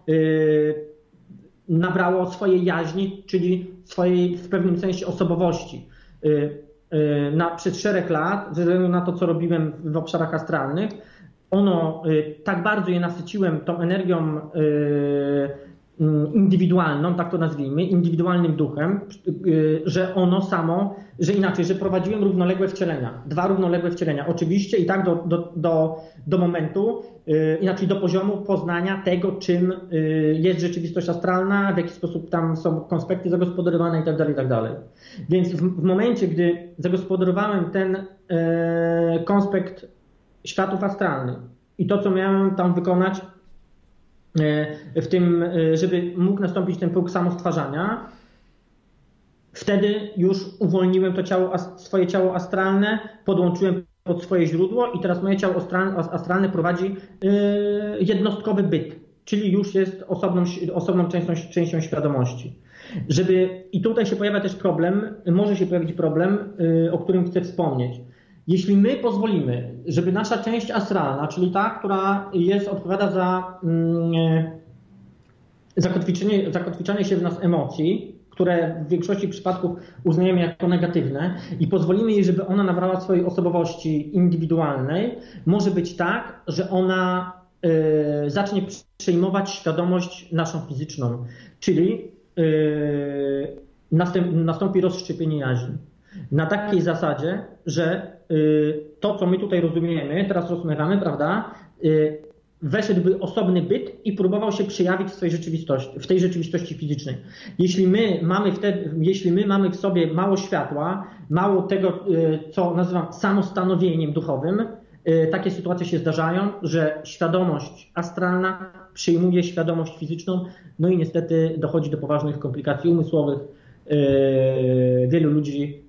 nabrało swojej jaźni, czyli swojej w pewnym sensie osobowości na, przez szereg lat, ze względu na to, co robiłem w obszarach astralnych, ono y, tak bardzo je nasyciłem tą energią y, indywidualną, tak to nazwijmy, indywidualnym duchem, że ono samo, że inaczej, że prowadziłem równoległe wcielenia, dwa równoległe wcielenia. Oczywiście i tak do, do, do, do momentu, inaczej do poziomu poznania tego, czym jest rzeczywistość astralna, w jaki sposób tam są konspekty zagospodarowane itd. Tak itd. Tak więc w, w momencie, gdy zagospodarowałem ten konspekt światów astralnych i to, co miałem tam wykonać, w tym, e, żeby mógł nastąpić ten próg samostwarzania, wtedy już uwolniłem to ciało, swoje ciało astralne, podłączyłem pod swoje źródło i teraz moje ciało astralne prowadzi e, jednostkowy byt, czyli już jest osobną, osobną częścią, częścią świadomości. Żeby, I tutaj się pojawia też problem, może się pojawić problem, o którym chcę wspomnieć. Jeśli my pozwolimy, żeby nasza część astralna, czyli ta, która jest, odpowiada za mm, zakotwiczenie, zakotwiczanie się w nas emocji, które w większości przypadków uznajemy jako negatywne i pozwolimy jej, żeby ona nabrała swojej osobowości indywidualnej, może być tak, że ona y, zacznie przejmować świadomość naszą fizyczną. Czyli Yy, nastąpi rozszczepienie jaźni. Na takiej zasadzie, że yy, to, co my tutaj rozumiemy, teraz rozmawiamy, prawda, yy, weszedłby osobny byt i próbował się przejawić w, swojej rzeczywistości, w tej rzeczywistości fizycznej. Jeśli my, mamy jeśli my mamy w sobie mało światła, mało tego, co nazywam samostanowieniem duchowym, takie sytuacje się zdarzają, że świadomość astralna przyjmuje świadomość fizyczną, no i niestety dochodzi do poważnych komplikacji umysłowych. Wielu ludzi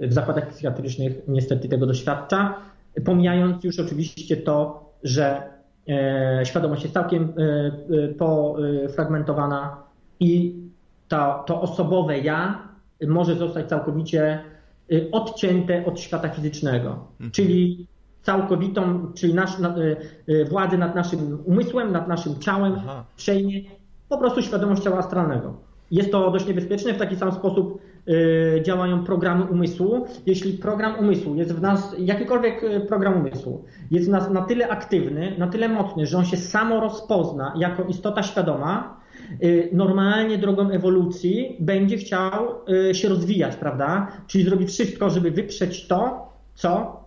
w zakładach psychiatrycznych niestety tego doświadcza, pomijając już oczywiście to, że e, świadomość jest całkiem e, e, pofragmentowana i to, to osobowe ja może zostać całkowicie odcięte od świata fizycznego. Mhm. Czyli całkowitą, czyli nasz, władzę nad naszym umysłem, nad naszym ciałem Aha. przejmie po prostu świadomość ciała astralnego. Jest to dość niebezpieczne, w taki sam sposób działają programy umysłu. Jeśli program umysłu jest w nas, jakikolwiek program umysłu, jest w nas na tyle aktywny, na tyle mocny, że on się samo rozpozna jako istota świadoma, normalnie drogą ewolucji będzie chciał się rozwijać, prawda? Czyli zrobi wszystko, żeby wyprzeć to, co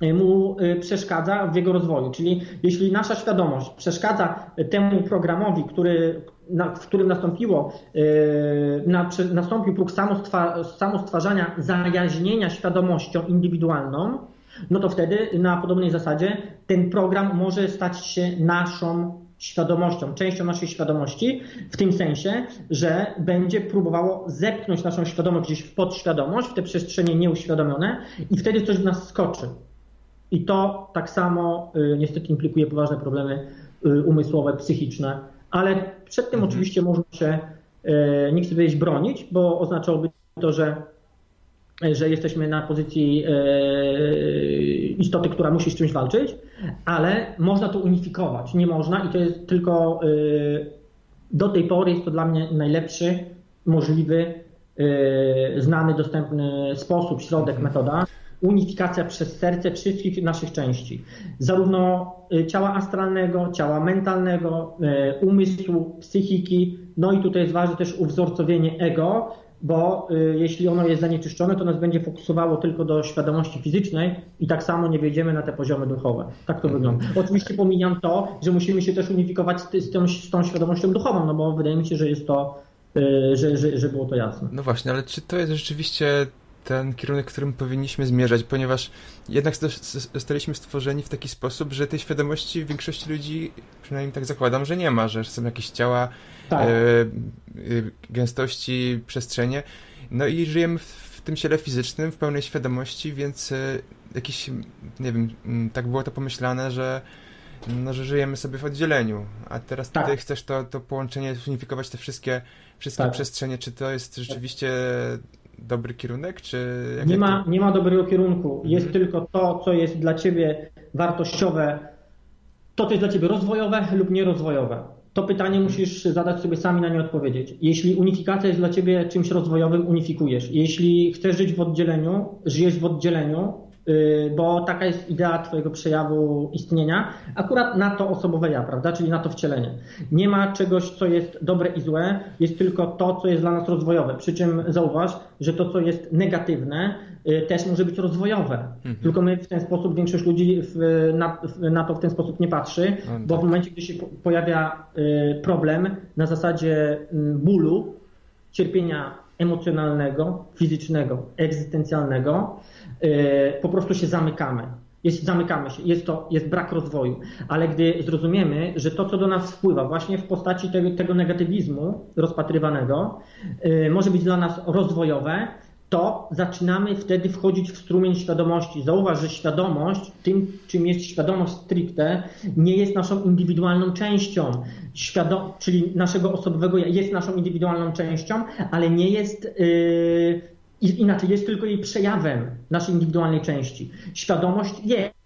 mu y, przeszkadza w jego rozwoju. Czyli jeśli nasza świadomość przeszkadza temu programowi, który, na, w którym nastąpiło, y, na, nastąpił próg samostwa, samostwarzania, zajaźnienia świadomością indywidualną, no to wtedy na podobnej zasadzie ten program może stać się naszą świadomością, częścią naszej świadomości, w tym sensie, że będzie próbowało zepchnąć naszą świadomość gdzieś w podświadomość, w te przestrzenie nieuświadomione i wtedy coś w nas skoczy. I to tak samo y, niestety implikuje poważne problemy y, umysłowe, psychiczne, ale przed tym mhm. oczywiście można się, y, nie chcę powiedzieć bronić, bo oznaczałoby to, że że jesteśmy na pozycji istoty, która musi z czymś walczyć, ale można to unifikować. Nie można i to jest tylko do tej pory jest to dla mnie najlepszy, możliwy, znany, dostępny sposób, środek, mhm. metoda unifikacja przez serce wszystkich naszych części. Zarówno y, ciała astralnego, ciała mentalnego, y, umysłu, psychiki. No i tutaj jest ważne też uwzorcowienie ego, bo y, jeśli ono jest zanieczyszczone, to nas będzie fokusowało tylko do świadomości fizycznej i tak samo nie wejdziemy na te poziomy duchowe. Tak to wygląda. Oczywiście pomijam to, że musimy się też unifikować z, z, tą, z tą świadomością duchową, no bo wydaje mi się, że jest to, że, że, że było to jasne. No właśnie, ale czy to jest rzeczywiście ten kierunek, którym powinniśmy zmierzać, ponieważ jednak zostaliśmy stworzeni w taki sposób, że tej świadomości większości ludzi, przynajmniej tak zakładam, że nie ma, że są jakieś ciała tak. e, e, gęstości, przestrzenie. No i żyjemy w, w, tym ciele fizycznym w pełnej świadomości, więc e, jakiś, nie wiem, tak było to pomyślane, że no, że żyjemy sobie w oddzieleniu, a teraz tak. ty chcesz to, to połączenie, unifikować te wszystkie, wszystkie tak. przestrzenie. Czy to jest rzeczywiście dobry kierunek, czy... Nie ma, nie ma dobrego kierunku. Jest mhm. tylko to, co jest dla ciebie wartościowe, to, co jest dla ciebie rozwojowe lub nierozwojowe. To pytanie musisz zadać sobie sami na nie odpowiedzieć. Jeśli unifikacja jest dla ciebie czymś rozwojowym, unifikujesz. Jeśli chcesz żyć w oddzieleniu, żyjesz w oddzieleniu, bo taka jest idea Twojego przejawu istnienia, akurat na to osobowe ja, prawda, czyli na to wcielenie. Nie ma czegoś, co jest dobre i złe, jest tylko to, co jest dla nas rozwojowe. Przy czym zauważ, że to, co jest negatywne, y, też może być rozwojowe. Mhm. Tylko my w ten sposób, większość ludzi w, na, na, to w ten sposób nie patrzy, no, bo tak. w momencie, gdy się pojawia y, problem na zasadzie mm, bólu, cierpienia emocjonalnego, fizycznego, egzystencjalnego, po prostu się zamykamy. Jest, zamykamy się, jest to jest brak rozwoju. Ale gdy zrozumiemy, że to, co do nas wpływa, właśnie w postaci tego, tego negatywizmu rozpatrywanego, yy, może być dla nas rozwojowe, to zaczynamy wtedy wchodzić w strumień świadomości. Zauważ, że świadomość, tym czym jest świadomość stricte, nie jest naszą indywidualną częścią, Świadom czyli naszego osobowego jest naszą indywidualną częścią, ale nie jest yy, inaczej, jest tylko jej przejawem naszej indywidualnej części. Świadomość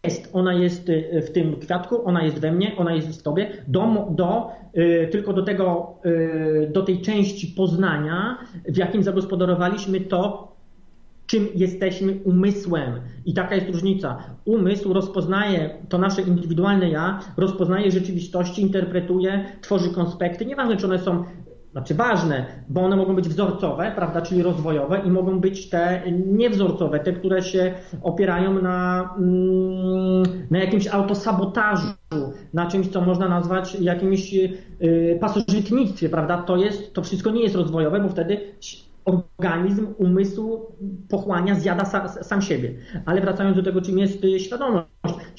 jest, ona jest y, w tym kwiatku, ona jest we mnie, ona jest w tobie, do, do, y, tylko do tego, y, do tej części poznania, w jakim zagospodarowaliśmy to, czym jesteśmy umysłem. I taka jest różnica. Umysł rozpoznaje to nasze indywidualne ja, rozpoznaje rzeczywistości, interpretuje, tworzy konspekty. Nieważne, czy one są znaczy ważne, bo one mogą być wzorcowe, prawda, czyli rozwojowe i mogą być te niewzorcowe, te, które się opierają na, mm, na jakimś autosabotażu, na czymś, co można nazwać jakimś y, pasożytnictwie, prawda, to jest, to wszystko nie jest rozwojowe, bo wtedy organizm, umysł pochłania, zjada sa, sam siebie. Ale wracając do tego, czym jest y, świadomość.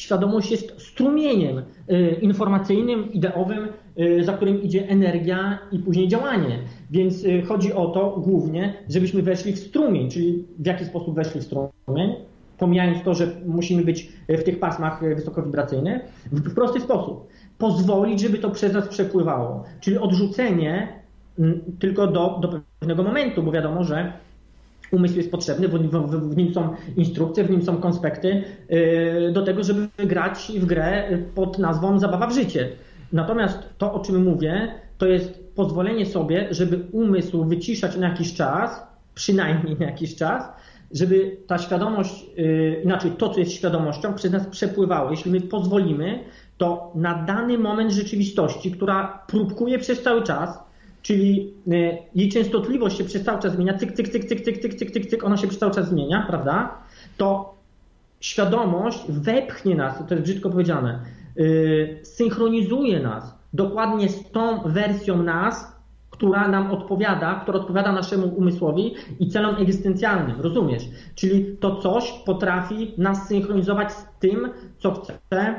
Świadomość jest strumieniem y, informacyjnym, ideowym, y, za którym idzie energia i później działanie. Więc chodzi o to głównie, żebyśmy weszli w strumień, czyli w jaki sposób weszli w strumień, pomijając to, że musimy być w tych pasmach wysokowibracyjnych, w prosty sposób. Pozwolić, żeby to przez nas przepływało. Czyli odrzucenie tylko do, do pewnego momentu, bo wiadomo, że umysł jest potrzebny, w, w, nim są instrukcje, w nim są konspekty yy, do tego, żeby grać w grę pod nazwą zabawa w życie. Natomiast to, o czym mówię, to jest pozwolenie sobie, żeby umysł wyciszać na jakiś czas, przynajmniej na jakiś czas, żeby ta świadomość, yy, inaczej to, co jest świadomością, przez nas przepływało. Jeśli my pozwolimy, to na dany moment rzeczywistości, która próbkuje przez cały czas, czyli e, jej częstotliwość się przez cały czas zmienia, cyk, cyk, cyk, cyk, cyk, cyk, cyk, cyk, cyk, ona się przez cały czas zmienia, prawda? To świadomość wepchnie nas, to jest brzydko powiedziane, yy, synchronizuje nas dokładnie z tą wersją nas, która nam odpowiada, która odpowiada naszemu umysłowi i celom egzystencjalnym, rozumiesz? Czyli to coś potrafi nas synchronizować z tym, co chce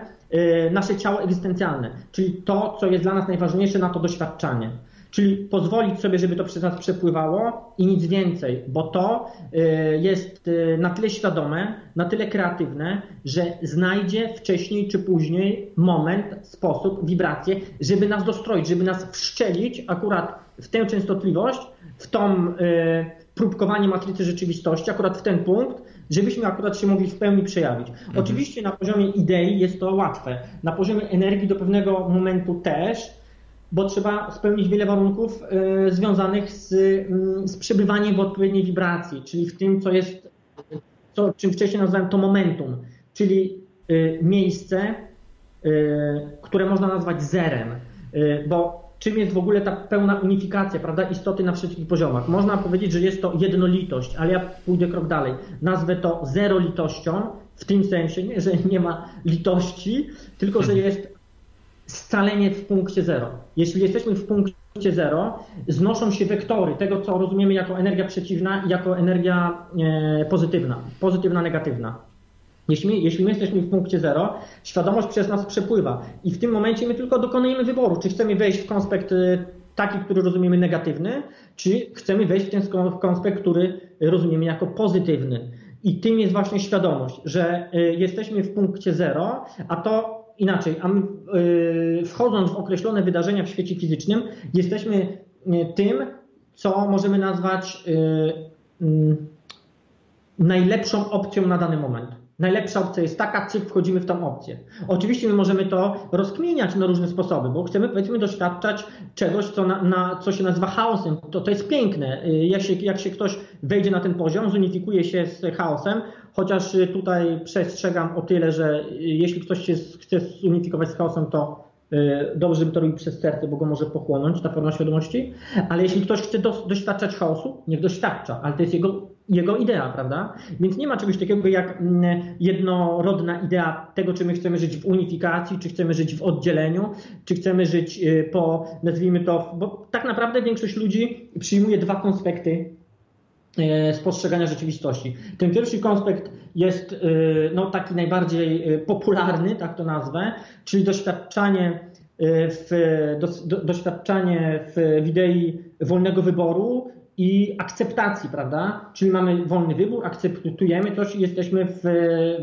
nasze ciało egzystencjalne, czyli to, co jest dla nas najważniejsze na to doświadczanie. Czyli pozwolić sobie, żeby to przez nas przepływało i nic więcej, bo to y, jest y, na tyle świadome, na tyle kreatywne, że znajdzie wcześniej czy później moment, sposób, wibrację, żeby nas dostroić, żeby nas wszczelić akurat w tę częstotliwość, w tą y, próbkowanie matrycy rzeczywistości, akurat w ten punkt, żebyśmy akurat się mogli w pełni przejawić. Mhm. Oczywiście na poziomie idei jest to łatwe, na poziomie energii do pewnego momentu też, bo trzeba spełnić wiele warunków y, związanych z, y, z przebywaniem w odpowiedniej wibracji, czyli w tym, co jest, co, czym wcześniej nazwałem to momentum, czyli y, miejsce, które można nazwać zerem, bo czym jest w ogóle ta pełna unifikacja, prawda, istoty na wszystkich poziomach. Można powiedzieć, że jest to jednolitość, ale ja pójdę krok dalej. Nazwę to zerolitością, w tym sensie, nie, że nie ma litości, tylko że jest scalenie w punkcie zero. Jeśli jesteśmy w punkcie zero, znoszą się wektory tego, co rozumiemy jako energia przeciwna i jako energia e, pozytywna, pozytywna, negatywna. Jeśli jeśli my jesteśmy w punkcie zero, świadomość przez nas przepływa i w tym momencie my tylko dokonujemy wyboru, czy chcemy wejść w konspekt e, taki, który rozumiemy negatywny, czy chcemy wejść w ten konspekt, który rozumiemy jako pozytywny. I tym jest właśnie świadomość, że e, jesteśmy w punkcie zero, a to inaczej, yy, wchodząc w określone wydarzenia w świecie fizycznym, jesteśmy y, tym, co możemy nazwać yy, yy, najlepszą opcją na dany moment. Najlepsza opcja jest taka, cyk, wchodzimy w tą opcję. Oczywiście my możemy to rozkminiać na różne sposoby, bo chcemy powiedzmy doświadczać czegoś, co, na, na, co się nazywa chaosem. To, to jest piękne. Y, jak się, jak się ktoś wejdzie na ten poziom, zunifikuje się z chaosem, chociaż y, tutaj przestrzegam o tyle, że y, jeśli ktoś się chce zunifikować z chaosem, to dobrze, żeby to robił przez serce, bo go może pochłonąć ta forma świadomości, ale jeśli ktoś chce doświadczać chaosu, niech doświadcza, ale to jest jego jego idea, prawda? Więc nie ma czegoś takiego jak mm, jednorodna idea tego, czy my chcemy żyć w unifikacji, czy chcemy żyć w oddzieleniu, czy chcemy żyć y, po, nazwijmy to, bo tak naprawdę większość ludzi przyjmuje dwa konspekty y, spostrzegania rzeczywistości. Ten pierwszy konspekt jest y, no, taki najbardziej popularny, tak to nazwę, czyli doświadczanie w, do, do, doświadczanie w idei wolnego wyboru, i akceptacji, prawda? Czyli mamy wolny wybór, akceptujemy coś i jesteśmy w,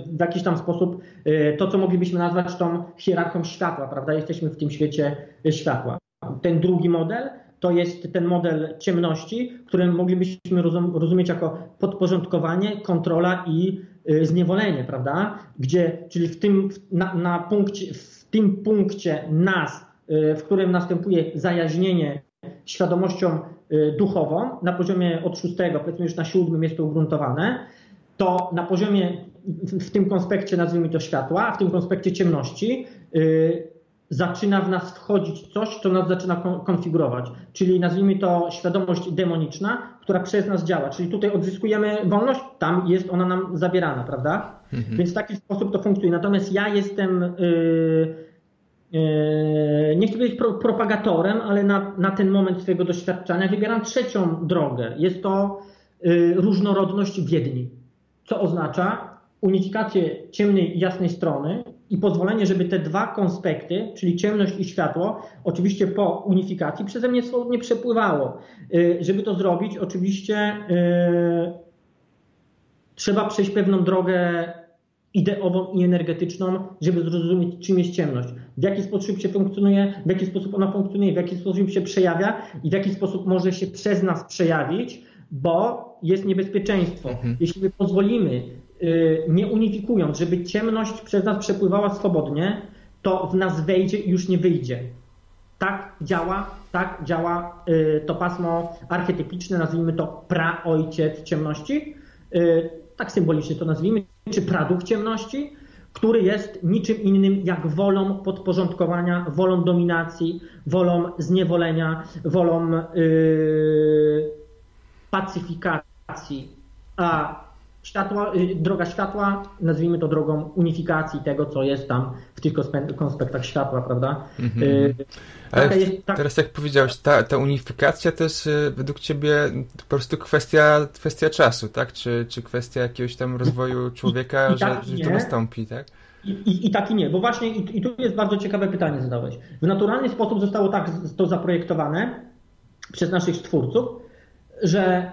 w jakiś tam sposób e, to, co moglibyśmy nazwać tą hierarchią światła, prawda? Jesteśmy w tym świecie światła. Ten drugi model to jest ten model ciemności, który moglibyśmy rozumieć jako podporządkowanie, kontrola i e, zniewolenie, prawda? Gdzie, czyli w tym, na, na punkcie, w tym punkcie nas, e, w którym następuje zajaźnienie świadomością y, duchową, na poziomie od szóstego, powiedzmy już na siódmym jest to ugruntowane, to na poziomie, w tym konspekcie nazwijmy to światła, w tym konspekcie ciemności, zaczyna w nas wchodzić coś, co nas zaczyna konfigurować. Czyli nazwijmy to świadomość demoniczna, która przez nas działa. Czyli tutaj odzyskujemy wolność, tam jest ona nam zabierana, prawda? Mhm. Więc w taki sposób to funkcjonuje. Natomiast ja jestem. Yy, Eee, nie chcę pro, propagatorem, ale na, na ten moment swojego doświadczenia wybieram trzecią drogę. Jest to y, różnorodność wiedni, co oznacza unifikację ciemnej i jasnej strony i pozwolenie, żeby te dwa konspekty, czyli ciemność i światło, oczywiście po unifikacji przeze mnie swobodnie przepływało. Y, żeby to zrobić, oczywiście y, trzeba przejść pewną drogę ideową i energetyczną, żeby zrozumieć, czym jest ciemność, w jaki sposób się funkcjonuje, w jaki sposób ona funkcjonuje, w jaki sposób się przejawia i w jaki sposób może się przez nas przejawić, bo jest niebezpieczeństwo. Mhm. Jeśli my pozwolimy, nie unifikując, żeby ciemność przez nas przepływała swobodnie, to w nas wejdzie i już nie wyjdzie. Tak działa, tak działa yy, to pasmo archetypiczne, nazwijmy to praojciec ciemności. Yy, tak symbolicznie to nazwijmy, czy praduch ciemności, który jest niczym innym jak wolą podporządkowania, wolą dominacji, wolą zniewolenia, wolą yy, pacyfikacji. A światła, yy, droga światła, nazwijmy to drogą unifikacji tego, co jest tam w tych konspektach światła, prawda? -hmm. yy, ale jest, tak... teraz jak powiedziałeś, ta, ta unifikacja to jest y, według ciebie po prostu kwestia, kwestia czasu, tak? Czy, czy kwestia jakiegoś tam rozwoju człowieka, I, i tak, że, że to nastąpi, tak? I, i, I tak i nie, bo właśnie i, i tu jest bardzo ciekawe pytanie zadałeś. W naturalny sposób zostało tak to zaprojektowane przez naszych stwórców, że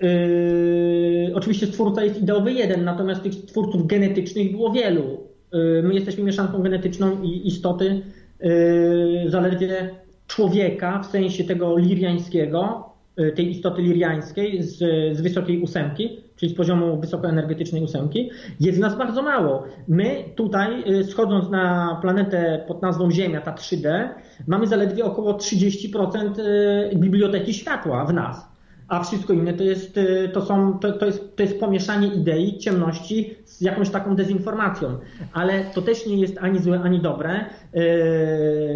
yy, oczywiście stwórca jest ideowy jeden, natomiast tych twórców genetycznych było wielu. Yy, my jesteśmy mieszanką genetyczną i istoty yy, zaledwie człowieka w sensie tego liriańskiego, tej istoty liriańskiej z, z wysokiej ósemki, czyli z poziomu wysokoenergetycznej ósemki, jest nas bardzo mało. My tutaj, schodząc na planetę pod nazwą Ziemia, ta 3D, mamy zaledwie około 30% yy, biblioteki światła w nas a wszystko inne to jest, to są, to, to, jest, to jest pomieszanie idei, ciemności z jakąś taką dezinformacją. Ale to też nie jest ani złe, ani dobre.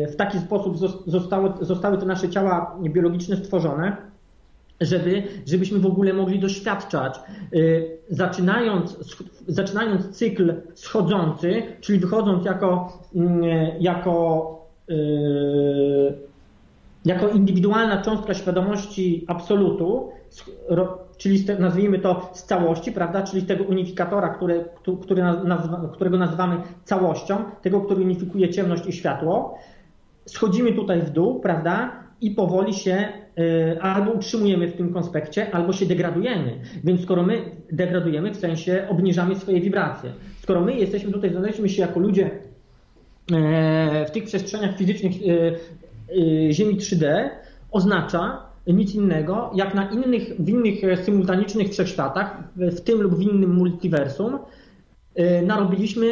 W taki sposób zostały, zostały te nasze ciała biologiczne stworzone, żeby, żebyśmy w ogóle mogli doświadczać, zaczynając, zaczynając cykl schodzący, czyli wychodząc jako, jako jako indywidualna cząstka świadomości absolutu, czyli nazwijmy to z całości, prawda, czyli tego unifikatora, który, który nazwa, którego nazywamy całością, tego, który unifikuje ciemność i światło, schodzimy tutaj w dół, prawda, i powoli się y, albo utrzymujemy w tym konspekcie, albo się degradujemy. Więc skoro my degradujemy, w sensie obniżamy swoje wibracje. Skoro my jesteśmy tutaj, znaleźliśmy się jako ludzie e, w tych przestrzeniach fizycznych Y, Ziemi 3D oznacza nic innego, jak na innych, w innych symultanicznych wszechświatach, w tym lub w innym multiversum, y, narobiliśmy,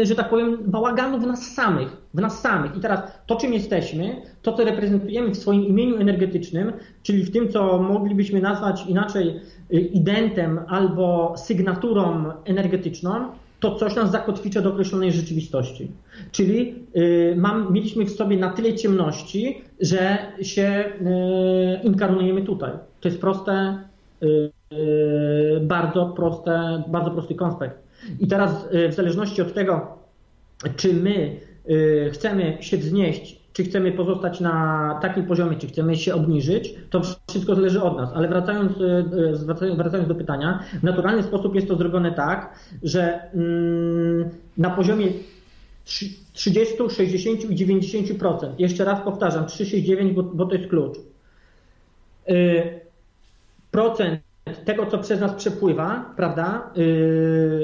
y, że tak powiem, bałaganu w nas samych, w nas samych. I teraz to, czym jesteśmy, to, co reprezentujemy w swoim imieniu energetycznym, czyli w tym, co moglibyśmy nazwać inaczej identem albo sygnaturą energetyczną, to coś nas zakotwicza do określonej rzeczywistości. Czyli y, mam, mieliśmy w sobie na tyle ciemności, że się y, inkarnujemy tutaj. To jest proste, y, bardzo proste, bardzo prosty konspekt. I teraz w zależności od tego, czy my chcemy się wznieść czy chcemy pozostać na takim poziomie, czy chcemy się obniżyć, to wszystko zależy od nas. Ale wracając, e, wracając do pytania, w naturalny sposób jest to zrobione tak, że mm, na poziomie 30, 60 i 90%, jeszcze raz powtarzam, 369, bo, bo to jest klucz, e, procent tego, co przez nas przepływa, prawda,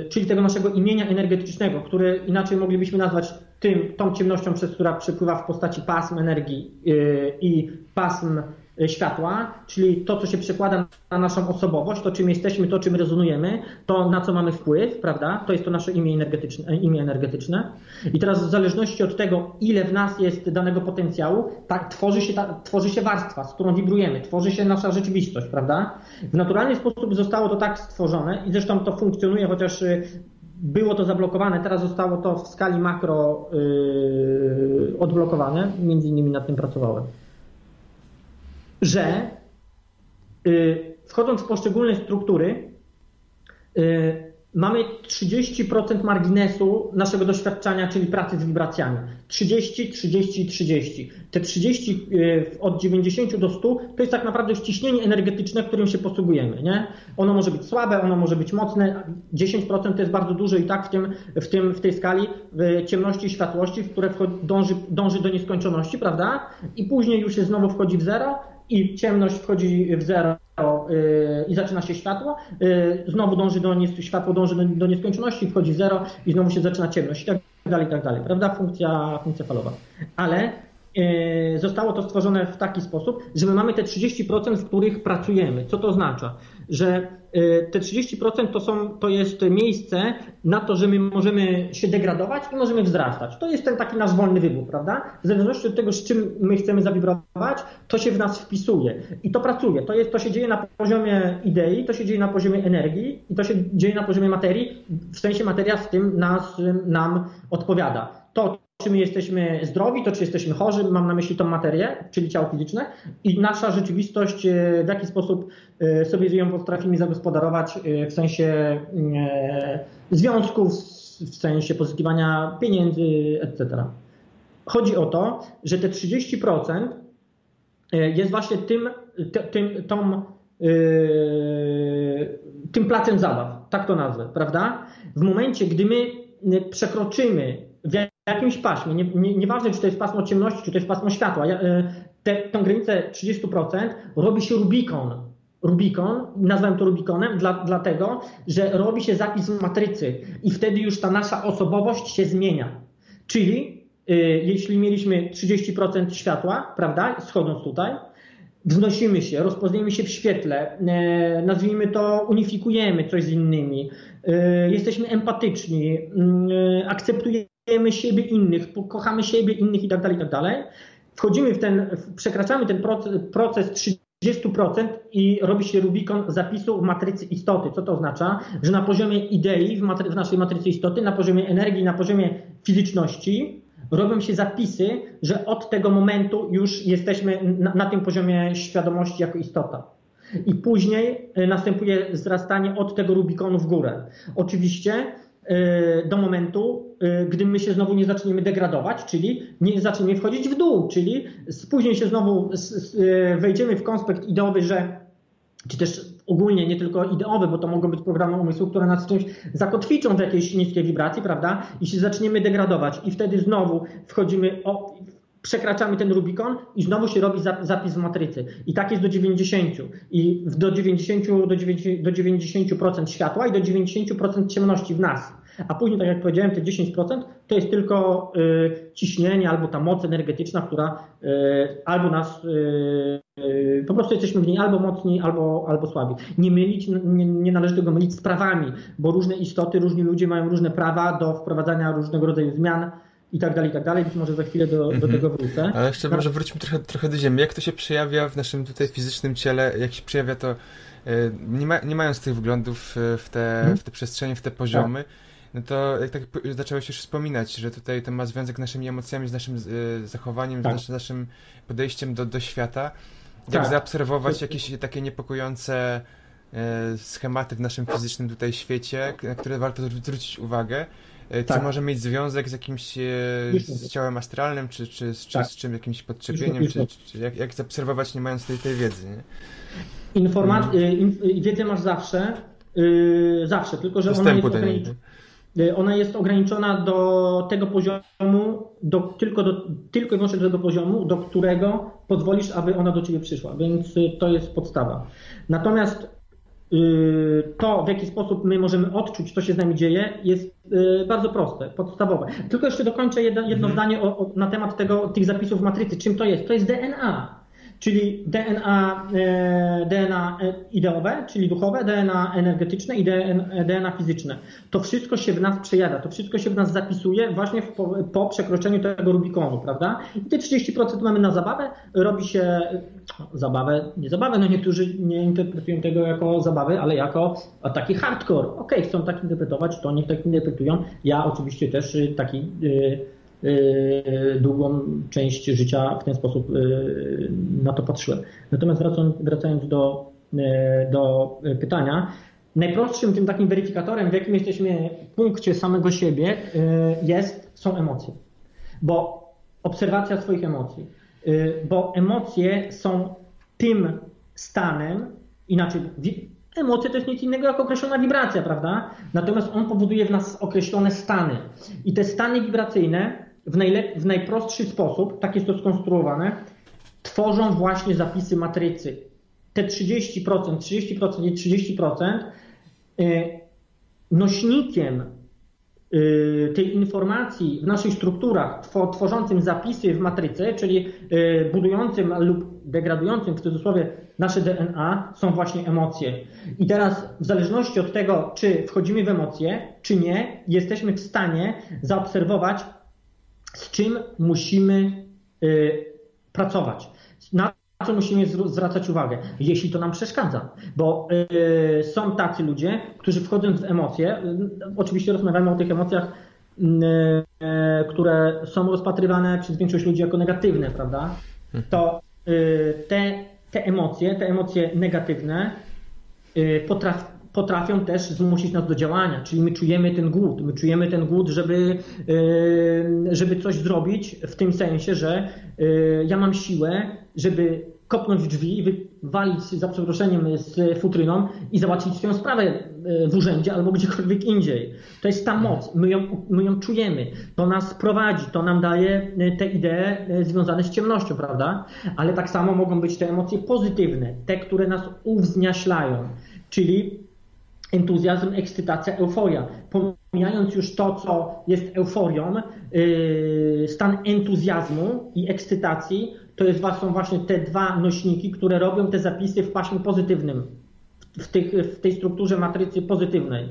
czyli tego naszego imienia energetycznego, które inaczej moglibyśmy nazwać tym, tą ciemnością, przez która przepływa w postaci pasm energii i pasm światła, czyli to, co się przekłada na naszą osobowość, to czym jesteśmy, to czym rezonujemy, to na co mamy wpływ, prawda? To jest to nasze imię energetyczne. Imię energetyczne. I teraz w zależności od tego, ile w nas jest danego potencjału, tak tworzy się, ta, tworzy się warstwa, z którą wibrujemy, tworzy się nasza rzeczywistość, prawda? W naturalny sposób zostało to tak stworzone i zresztą to funkcjonuje, chociaż y, było to zablokowane, teraz zostało to w skali makro yy, odblokowane, między innymi nad tym pracowałem że y, wchodząc w poszczególne struktury, y, mamy 30% marginesu naszego doświadczenia, czyli pracy z wibracjami. 30, 30, 30. Te 30 y, od 90 do 100 to jest tak naprawdę ściśnienie energetyczne, którym się posługujemy. Nie? Ono może być słabe, ono może być mocne. 10% to jest bardzo dużo i tak w, tym, w, tym, w tej skali w ciemności i światłości, w które dąży, dąży do nieskończoności, prawda? I później już się znowu wchodzi w zero i ciemność wchodzi w zero yy, i zaczyna się światło, yy, znowu dąży do światło dąży do, do nieskończoności, wchodzi w zero i znowu się zaczyna ciemność i tak dalej, i tak dalej, prawda? Funkcja, funkcja falowa. Ale yy, zostało to stworzone w taki sposób, że my mamy te 30%, w których pracujemy. Co to oznacza? Że Y, te 30% to, są, to jest miejsce na to, że my możemy się degradować i możemy wzrastać. To jest ten taki nasz wolny wybór, prawda? W zależności od tego, z czym my chcemy zawibrować, to się w nas wpisuje. I to pracuje. To, jest, to się dzieje na poziomie idei, to się dzieje na poziomie energii i to się dzieje na poziomie materii. W sensie materia z tym nas, nam odpowiada. To, czy my jesteśmy zdrowi, to czy jesteśmy chorzy, mam na myśli tą materię, czyli ciało fizyczne i nasza rzeczywistość, e, w jaki sposób e, sobie ją potrafimy zagospodarować e, w sensie związków, w sensie pozyskiwania pieniędzy, etc. Chodzi o to, że te 30% jest właśnie tym, tym, tą, tym placem zabaw, tak to nazwę, prawda? W momencie, gdy my przekroczymy w jakimś paśmie, nie, nie, nieważne czy to jest pasmo ciemności, czy to jest pasmo światła, te, tę granicę 30% robi się Rubikon. Rubikon, nazwałem to Rubikonem, dla, dlatego, że robi się zapis w matrycy i wtedy już ta nasza osobowość się zmienia. Czyli y, jeśli mieliśmy 30% światła, prawda, schodząc tutaj, wznosimy się, rozpoznajemy się w świetle, y, nazwijmy to, unifikujemy coś z innymi, y, jesteśmy empatyczni, y, akceptujemy siebie innych, kochamy siebie innych itd., tak itd., tak wchodzimy w ten, przekraczamy ten proces, proces 30% i robi się Rubikon zapisu w matrycy istoty. Co to oznacza? Że na poziomie idei w, matry, w naszej matrycy istoty, na poziomie energii, na poziomie fizyczności robią się zapisy, że od tego momentu już jesteśmy na, na tym poziomie świadomości jako istota. I później e, następuje wzrastanie od tego Rubikonu w górę. Oczywiście do momentu, e, gdy my się znowu nie zaczniemy degradować, czyli nie zaczniemy wchodzić w dół, czyli później się znowu wejdziemy w konspekt ideowy, że czy też ogólnie nie tylko ideowy, bo to mogą być programy umysłu, które nas czymś zakotwiczą w jakiejś niskiej wibracji, prawda? I się zaczniemy degradować i wtedy znowu wchodzimy, o, przekraczamy ten Rubikon i znowu się robi zapis w matrycy. I tak jest do 90. I do 90, do 90%, do 90% światła i do 90% ciemności w nas. A później, tak jak powiedziałem, te 10% to jest tylko y, ciśnienie albo ta moc energetyczna, która y, albo nas, y, po prostu jesteśmy w niej albo mocni, albo, albo słabi. Nie, mylić, nie, nie należy tego mylić z prawami, bo różne istoty, różni ludzie mają różne prawa do wprowadzania różnego rodzaju zmian i tak dalej, i tak dalej. Być może za chwilę do, do mhm. tego wrócę. Ale jeszcze może wróćmy trochę, trochę do ziemi. Jak to się przejawia w naszym tutaj fizycznym ciele? Jak się przejawia to, nie, ma, nie mając tych wglądów w te, mhm. w te przestrzenie, w te poziomy, tak no to jak tak zacząłeś już wspominać, że tutaj to ma związek z naszymi emocjami, z naszym y, zachowaniem, tak. z naszym podejściem do, do świata. Jak tak. zaobserwować jakieś takie niepokojące y, schematy w naszym fizycznym tutaj świecie, na które warto zwrócić uwagę. Y, tak. Czy może mieć związek z jakimś z ciałem astralnym, czy, czy, czy tak. z czym jakimś podczepieniem, czy, czy, jak, jak zaobserwować nie mając tej, tej wiedzy? Nie? Informat- mhm. wiedzę masz zawsze, yy, zawsze, tylko że Dostępu ona jest ograniczona. Y, ona jest ograniczona do tego poziomu, do, tylko, do, tylko i wyłącznie do tego poziomu, do którego pozwolisz, aby ona do ciebie przyszła, więc y, to jest podstawa. Natomiast y, to, w jaki sposób my możemy odczuć, co się z nami dzieje, jest bardzo proste, podstawowe. Tylko jeszcze dokończę jedno, jedno mhm. zdanie o, o, na temat tego, tych zapisów matrycy. Czym to jest? To jest DNA czyli DNA, e, DNA ideowe, czyli duchowe, DNA energetyczne i DNA fizyczne. To wszystko się w nas przejawia, to wszystko się w nas zapisuje właśnie po, po przekroczeniu tego Rubikonu, prawda? I te 30% mamy na zabawę, robi się zabawę, nie zabawę, no niektórzy nie interpretują tego jako zabawy, ale jako taki hardcore. Okej, okay, chcą tak interpretować, to niech tak interpretują. Ja oczywiście też taki yy, Y, długą część życia w ten sposób y, na to patrzyłem. Natomiast wracając, wracając do, y, do pytania, najprostszym tym takim weryfikatorem, w jakim jesteśmy punkcie samego siebie, jest, są emocje. Bo obserwacja swoich emocji. Bo emocje są tym stanem, inaczej, emocje to jest nic innego jak określona wibracja, prawda? Natomiast on powoduje w nas określone stany. I te stany wibracyjne w, w najprostszy sposób, tak jest to skonstruowane, tworzą właśnie zapisy matrycy. Te 30%, 30% i 30% y, nośnikiem y, tej informacji w naszych strukturach tworzącym zapisy w matrycy, czyli y, budującym lub degradującym w cudzysłowie nasze DNA są właśnie emocje. I teraz w zależności od tego, czy wchodzimy w emocje, czy nie, jesteśmy w stanie zaobserwować z czym musimy y, pracować, na co musimy zwracać uwagę, jeśli to nam przeszkadza. Bo y, są tacy ludzie, którzy wchodząc w emocje, y, oczywiście rozmawiamy o tych emocjach, które są rozpatrywane przez większość ludzi jako negatywne, prawda? To te, te emocje, te emocje negatywne potrafią potrafią też zmusić nas do działania, czyli my czujemy ten głód, my czujemy ten głód, żeby, żeby coś zrobić w tym sensie, że ja mam siłę, żeby kopnąć drzwi i wywalić za przeproszeniem z futryną i załatwić swoją sprawę e, w urzędzie albo gdziekolwiek indziej. To jest ta moc, my ją, my ją czujemy, to nas prowadzi, to nam daje te idee związane z ciemnością, prawda? Ale tak samo mogą być te emocje pozytywne, te, które nas uwzniaślają, czyli entuzjazm, ekscytacja, euforia. Pomijając już to, co jest euforią, stan entuzjazmu i ekscytacji to jest, są właśnie te dwa nośniki, które robią te zapisy w paśmie pozytywnym, w, tych, w tej strukturze matrycy pozytywnej.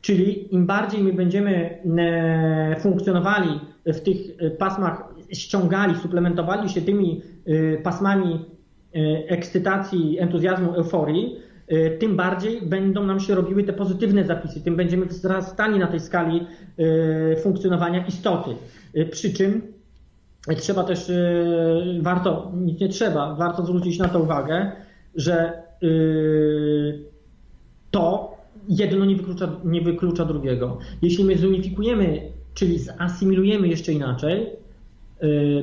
Czyli im bardziej my będziemy e, funkcjonowali w tych e, pasmach, ściągali, suplementowali się tymi e, pasmami ekscytacji, entuzjazmu, euforii, tym bardziej będą nam się robiły te pozytywne zapisy, tym będziemy wzrastali na tej skali funkcjonowania istoty. Przy czym trzeba też, y, warto, nic nie trzeba, warto zwrócić na to uwagę, że y, to jedno nie wyklucza, nie wyklucza drugiego. Jeśli my zunifikujemy, czyli zasymilujemy jeszcze inaczej, y,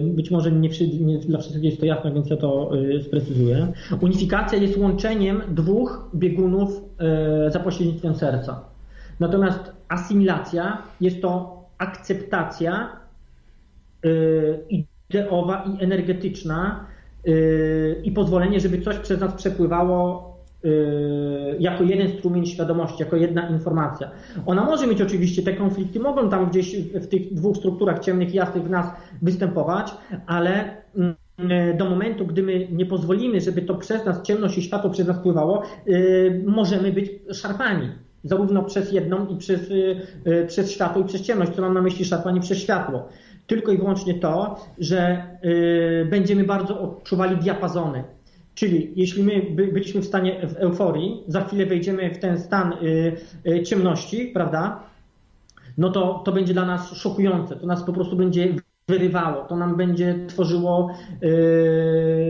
być może nie, nie, dla wszystkich jest to jasne, więc ja to sprecyzuję. Unifikacja jest łączeniem dwóch biegunów za pośrednictwem serca. Natomiast asymilacja jest to akceptacja Y, ideowa i energetyczna y, i pozwolenie, żeby coś przez nas przepływało y, jako jeden strumień świadomości, jako jedna informacja. Ona może mieć oczywiście, te konflikty mogą tam gdzieś w tych dwóch strukturach ciemnych i jasnych w nas występować, ale mm, do momentu, gdy my nie pozwolimy, żeby to przez nas ciemność i światło przez nas pływało, możemy być szarpani. Zarówno przez jedną i przez, przez światło i przez ciemność, co mam na myśli szarpanie przez światło tylko i wyłącznie to, że y, będziemy bardzo odczuwali diapazony. Czyli jeśli my byliśmy w stanie w euforii, za chwilę wejdziemy w ten stan y, y, ciemności, prawda? No to, to będzie dla nas szokujące. To nas po prostu będzie wyrywało. To nam będzie tworzyło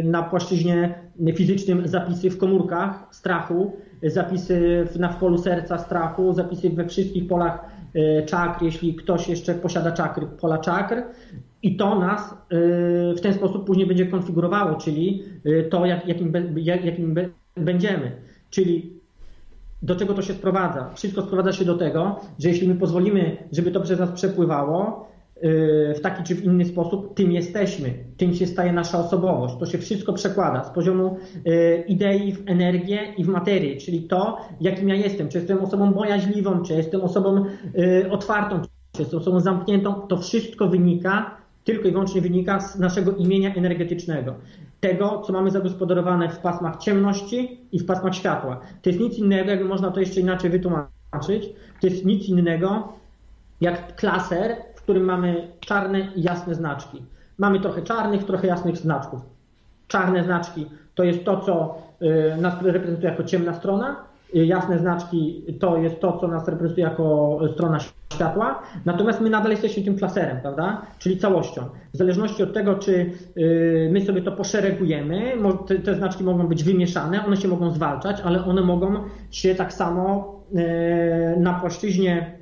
na płaszczyźnie fizycznym zapisy w komórkach strachu, zapisy na w polu serca strachu, zapisy we wszystkich polach E, czakr, jeśli ktoś jeszcze posiada czakry, pola czakr i to nas e, w ten sposób później będzie konfigurowało, czyli e, to, jak, jakim, jakim będziemy. Czyli do czego to się sprowadza? Wszystko sprowadza się do tego, że jeśli my pozwolimy, żeby to przez nas przepływało, w taki czy w inny sposób, tym jesteśmy, tym się staje nasza osobowość. To się wszystko przekłada z poziomu y, idei w energię i w materię, czyli to, jakim ja jestem, czy jestem osobą bojaźliwą, czy jestem osobą y, otwartą, czy jestem osobą zamkniętą, to wszystko wynika, tylko i wyłącznie wynika z naszego imienia energetycznego. Tego, co mamy zagospodarowane w pasmach ciemności i w pasmach światła. To jest nic innego, jakby można to jeszcze inaczej wytłumaczyć, to jest nic innego jak klaser, w którym mamy czarne i jasne znaczki. Mamy trochę czarnych, trochę jasnych znaczków. Czarne znaczki to jest to, co y, nas reprezentuje jako ciemna strona. Y, jasne znaczki to jest to, co nas reprezentuje jako strona światła, natomiast my nadal jesteśmy tym klaserem, prawda? Czyli całością. W zależności od tego, czy y, my sobie to poszeregujemy, te znaczki mogą być wymieszane, one się mogą zwalczać, ale one mogą się tak samo na płaszczyźnie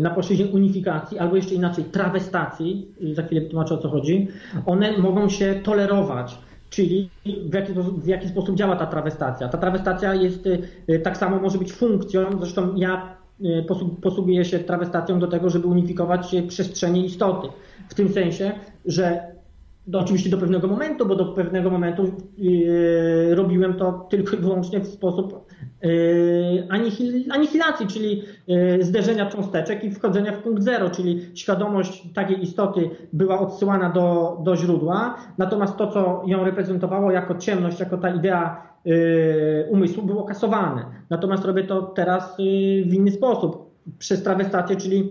na płaszczyźnie unifikacji, albo jeszcze inaczej trawestacji, za chwilę wytłumaczę o co chodzi, one mogą się tolerować. Czyli w jaki, w jaki sposób działa ta trawestacja? Ta trawestacja jest yy, tak samo może być funkcją, zresztą ja yy, posługuję się trawestacją do tego, żeby unifikować przestrzenie istoty. W tym sensie, że do, oczywiście do pewnego momentu, bo do pewnego momentu yy, robiłem to tylko i wyłącznie w sposób yy, anihil, anihilacji, czyli yy, zderzenia cząsteczek i wchodzenia w punkt zero, czyli świadomość takiej istoty była odsyłana do, do źródła, natomiast to, co ją reprezentowało jako ciemność, jako ta idea yy, umysłu było kasowane. Natomiast robię to teraz yy, w inny sposób, przez trawestację, czyli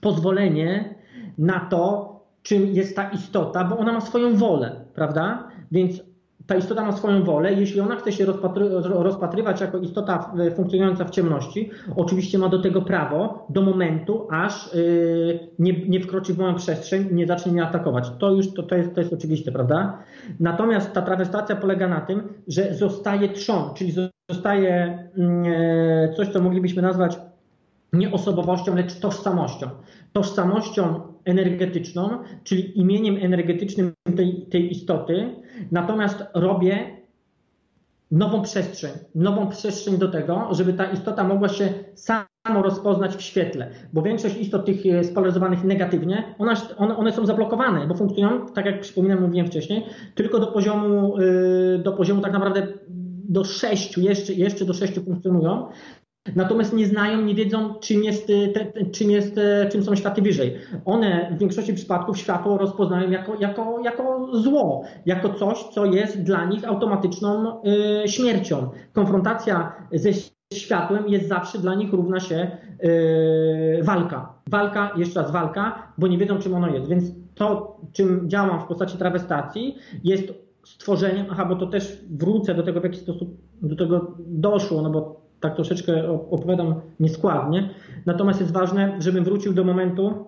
pozwolenie na to, czym jest ta istota, bo ona ma swoją wolę, prawda? Więc ta istota ma swoją wolę. Jeśli ona chce się rozpatry rozpatrywać jako istota funkcjonująca w ciemności, oczywiście ma do tego prawo do momentu, aż yy, nie, nie, wkroczy w moją przestrzeń, nie zacznie mnie atakować. To już to, to, jest, to jest oczywiste, prawda? Natomiast ta trawestacja polega na tym, że zostaje trzon, czyli zostaje yy, coś, co moglibyśmy nazwać nie osobowością, lecz tożsamością. Tożsamością energetyczną, czyli imieniem energetycznym tej, tej istoty, natomiast robię nową przestrzeń, nową przestrzeń do tego, żeby ta istota mogła się samo rozpoznać w świetle, bo większość istot tych e, spolaryzowanych negatywnie, one, one są zablokowane, bo funkcjonują, tak jak przypominam, mówiłem wcześniej, tylko do poziomu, e, do poziomu tak naprawdę do sześciu, jeszcze, jeszcze do sześciu funkcjonują, Natomiast nie znają, nie wiedzą, czym, jest, te, czym, jest, czym są światy wyżej. One w większości przypadków światło rozpoznają jako, jako, jako zło, jako coś, co jest dla nich automatyczną y, śmiercią. Konfrontacja ze światłem jest zawsze dla nich równa się y, walka. Walka, jeszcze raz walka, bo nie wiedzą, czym ono jest. Więc to, czym działam w postaci trawestacji, jest stworzeniem, aha, bo to też wrócę do tego, w jaki sposób do tego doszło, no bo tak troszeczkę opowiadam nieskładnie. Natomiast jest ważne, żebym wrócił do momentu,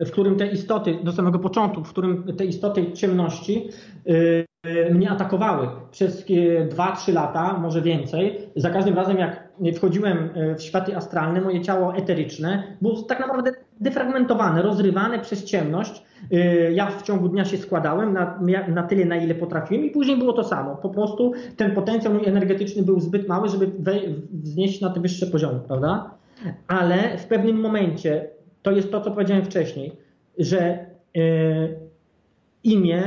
e, w którym te istoty, do samego początku, w którym te istoty ciemności e, mnie atakowały przez 2-3 lata, może więcej. Za każdym razem, jak wchodziłem e, w światy astralne, moje ciało eteryczne było tak naprawdę defragmentowane, rozrywane przez ciemność. Y, ja w ciągu dnia się składałem na, na tyle, na ile potrafiłem, i później było to samo. Po prostu ten potencjał mój energetyczny był zbyt mały, żeby wznieść na te wyższe poziomy, prawda? Ale w pewnym momencie, to jest to, co powiedziałem wcześniej, że y, imię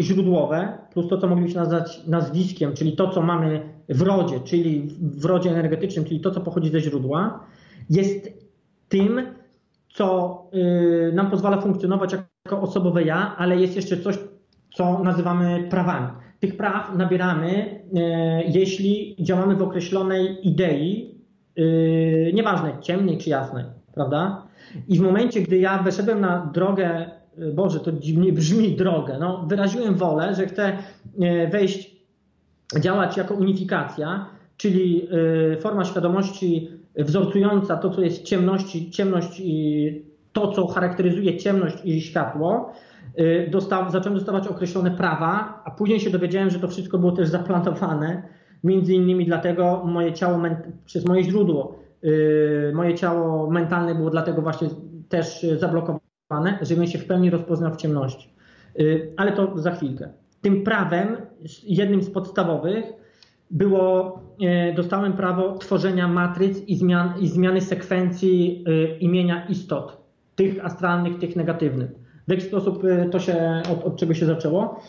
źródłowe, plus to, co moglibyśmy nazwać nazwiskiem, czyli to, co mamy w rodzie, czyli w rodzie energetycznym, czyli to, co pochodzi ze źródła, jest tym, co y, nam pozwala funkcjonować jako osobowe ja, ale jest jeszcze coś, co nazywamy prawami. Tych praw nabieramy, y, jeśli działamy w określonej idei, y, nieważne ciemnej czy jasnej, prawda? I w momencie, gdy ja wyszedłem na drogę, Boże, to dziwnie brzmi drogę, no, wyraziłem wolę, że chcę wejść, działać jako unifikacja, czyli forma świadomości wzorcująca to, co jest ciemności, ciemność i to, co charakteryzuje ciemność i światło, y, dostaw, zacząłem dostawać określone prawa, a później się dowiedziałem, że to wszystko było też zaplanowane. Między innymi dlatego moje ciało, przez moje źródło, y, moje ciało mentalne było dlatego właśnie też zablokowane, żebym się w pełni rozpoznał w ciemności. Y, ale to za chwilkę. Tym prawem, jednym z podstawowych, było, e, dostałem prawo tworzenia matryc i, zmian, i zmiany sekwencji e, imienia istot, tych astralnych, tych negatywnych. W jaki sposób e, to się, od, od czego się zaczęło?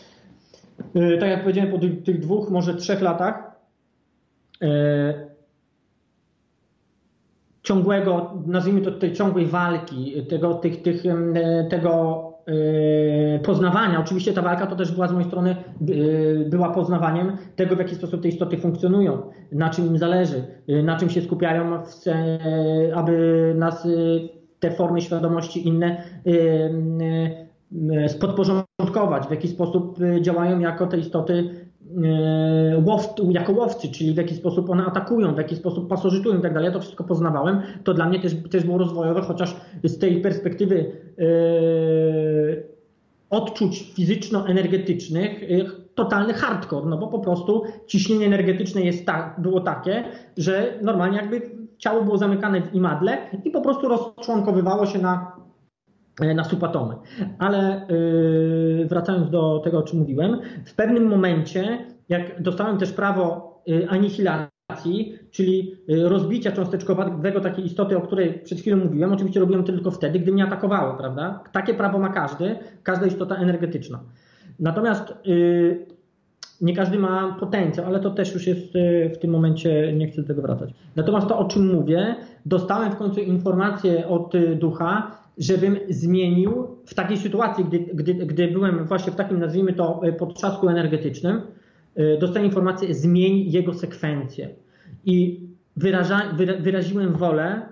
Tak jak powiedziałem, po tych, dwóch, może trzech latach ciągłego, nazwijmy to tej ciągłej walki, tego, tych, tych, tego poznawania. Oczywiście ta walka to też była z mojej strony, yy, była poznawaniem tego, w jaki sposób te istoty funkcjonują, na czym im zależy, yy, na czym się skupiają, aby nas te formy świadomości inne spodporządkować, w jaki sposób działają jako te istoty E, łow, jako łowcy, czyli w jaki sposób one atakują, w jaki sposób pasożytują i tak dalej. Ja to wszystko poznawałem. To dla mnie też, też było rozwojowe, chociaż z tej perspektywy yy, odczuć fizyczno-energetycznych yy, totalny hardcore, no bo po prostu ciśnienie energetyczne jest ta, było takie, że normalnie jakby ciało było zamykane w imadle i po prostu rozczłonkowywało się na E, na subatomy. Ale yy, wracając do tego, o czym mówiłem, w pewnym momencie, jak dostałem też prawo yy, anihilacji, czyli rozbicia cząsteczkowego takiej istoty, o której przed chwilą mówiłem, oczywiście robiłem to tylko wtedy, gdy mnie atakowały, prawda? Takie prawo ma każdy, każda istota energetyczna. Natomiast nie każdy ma potencjał, ale to też już jest w tym momencie, nie chcę do tego wracać. Natomiast to, o czym mówię, dostałem w końcu informację od ducha, żebym zmienił w takiej sytuacji, gdy, gdy, gdy byłem właśnie w takim, nazwijmy to, e, potrzasku energetycznym, e, dostałem informację, zmień jego sekwencję. I wyraża, wyraziłem wolę,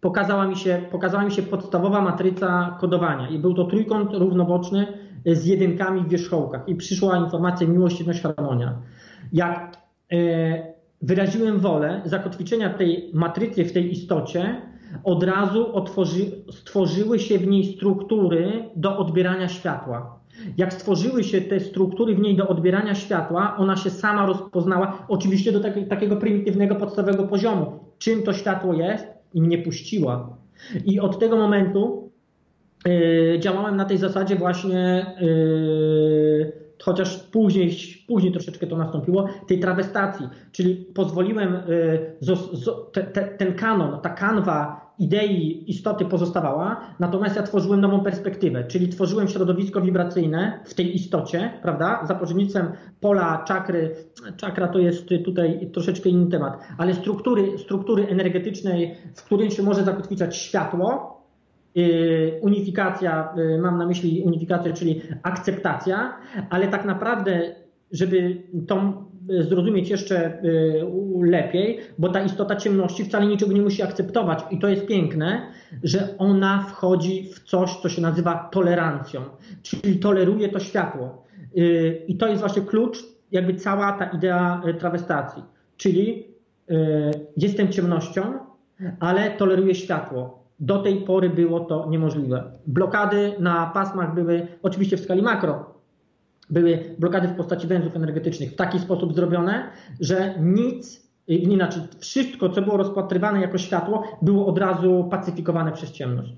pokazała mi, się, pokazała mi się podstawowa matryca kodowania. I był to trójkąt równoboczny z jedynkami w wierzchołkach. I przyszła informacja miłość, jedność, harmonia. Jak e, wyraziłem wolę zakotwiczenia tej matrycy w tej istocie, od razu otworzy, stworzyły się w niej struktury do odbierania światła. Jak stworzyły się te struktury w niej do odbierania światła, ona się sama rozpoznała, oczywiście do takiego prymitywnego, podstawowego poziomu, czym to światło jest i mnie puściła. I od tego momentu yy, działałem na tej zasadzie właśnie, yy, chociaż później, później troszeczkę to nastąpiło, tej trawestacji, czyli pozwoliłem, yy, te, te, ten kanon, ta kanwa idei istoty pozostawała, natomiast ja tworzyłem nową perspektywę, czyli tworzyłem środowisko wibracyjne w tej istocie, prawda, za pośrednictwem pola czakry, czakra to jest tutaj troszeczkę inny temat, ale struktury, struktury energetycznej, w którym się może zakotwiczać światło, yy, unifikacja, yy, mam na myśli unifikację, czyli akceptacja, ale tak naprawdę, żeby tą zrozumieć jeszcze y, lepiej, bo ta istota ciemności wcale niczego nie musi akceptować i to jest piękne, że ona wchodzi w coś, co się nazywa tolerancją, czyli toleruje to światło. Y, I to jest właśnie klucz, jakby cała ta idea y, trawestacji, czyli jestem ciemnością, ale toleruję światło. Do tej pory było to niemożliwe. Blokady na pasmach były oczywiście w skali makro, były blokady w postaci węzłów energetycznych w taki sposób zrobione, że nic, inaczej wszystko, co było rozpatrywane jako światło, było od razu pacyfikowane przez ciemność.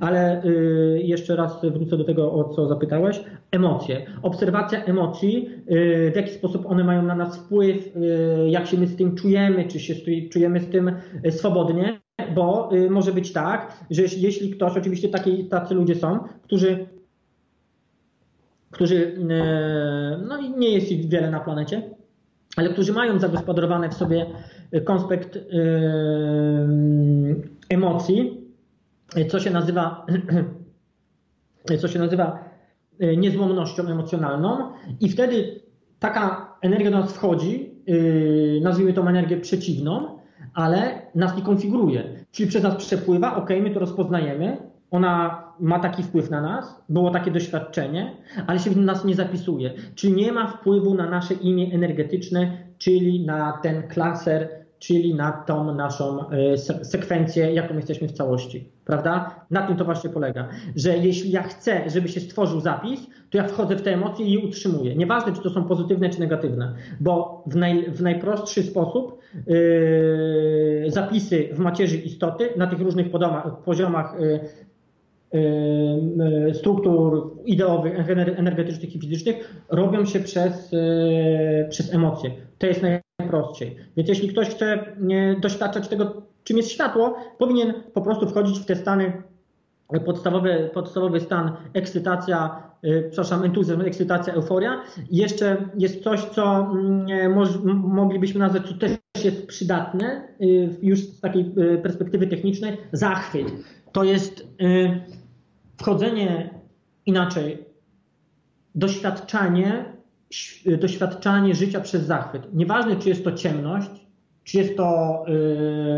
Ale y, jeszcze raz wrócę do tego, o co zapytałeś. Emocje. Obserwacja emocji, y, w jaki sposób one mają na nas wpływ, y, jak się my z tym czujemy, czy się czujemy z tym swobodnie, bo może być tak, że jeśli ktoś, oczywiście taki, tacy ludzie są, którzy którzy, e, no nie jest ich wiele na planecie, ale którzy mają zagospodarowane w sobie konspekt e, emocji, co się nazywa, *clears throat* co się nazywa e, niezłomnością emocjonalną i wtedy taka energia do nas wchodzi, nazwijmy tą energię przeciwną, ale nas nie konfiguruje. Czyli przez nas przepływa, ok, my to rozpoznajemy, ona ma taki wpływ na nas, było takie doświadczenie, ale się w nas nie zapisuje. Czyli nie ma wpływu na nasze imię energetyczne, czyli na ten klaser, czyli na tą naszą e, sekwencję, jaką jesteśmy w całości. Prawda? Na tym to właśnie polega. Że jeśli ja chcę, żeby się stworzył zapis, to ja wchodzę w te emocje i je utrzymuję. Nieważne, czy to są pozytywne, czy negatywne, bo w, naj, w najprostszy sposób yy, zapisy w macierzy istoty na tych różnych poziomach yy, Y, struktur ideowych, energetycznych i fizycznych robią się przez, y, przez emocje. To jest najprościej. Więc jeśli ktoś chce doświadczać tego, czym jest światło, powinien po prostu wchodzić w te stany podstawowy, podstawowy stan ekscytacja, przepraszam, entuzjazm, ekscytacja, euforia. I jeszcze jest coś, co yy, moglibyśmy nazwać, co też jest przydatne, już z takiej y, perspektywy technicznej, zachwyt. To jest y, wchodzenie inaczej, doświadczanie, doświadczanie życia przez zachwyt. Nieważne, czy jest to ciemność, czy jest to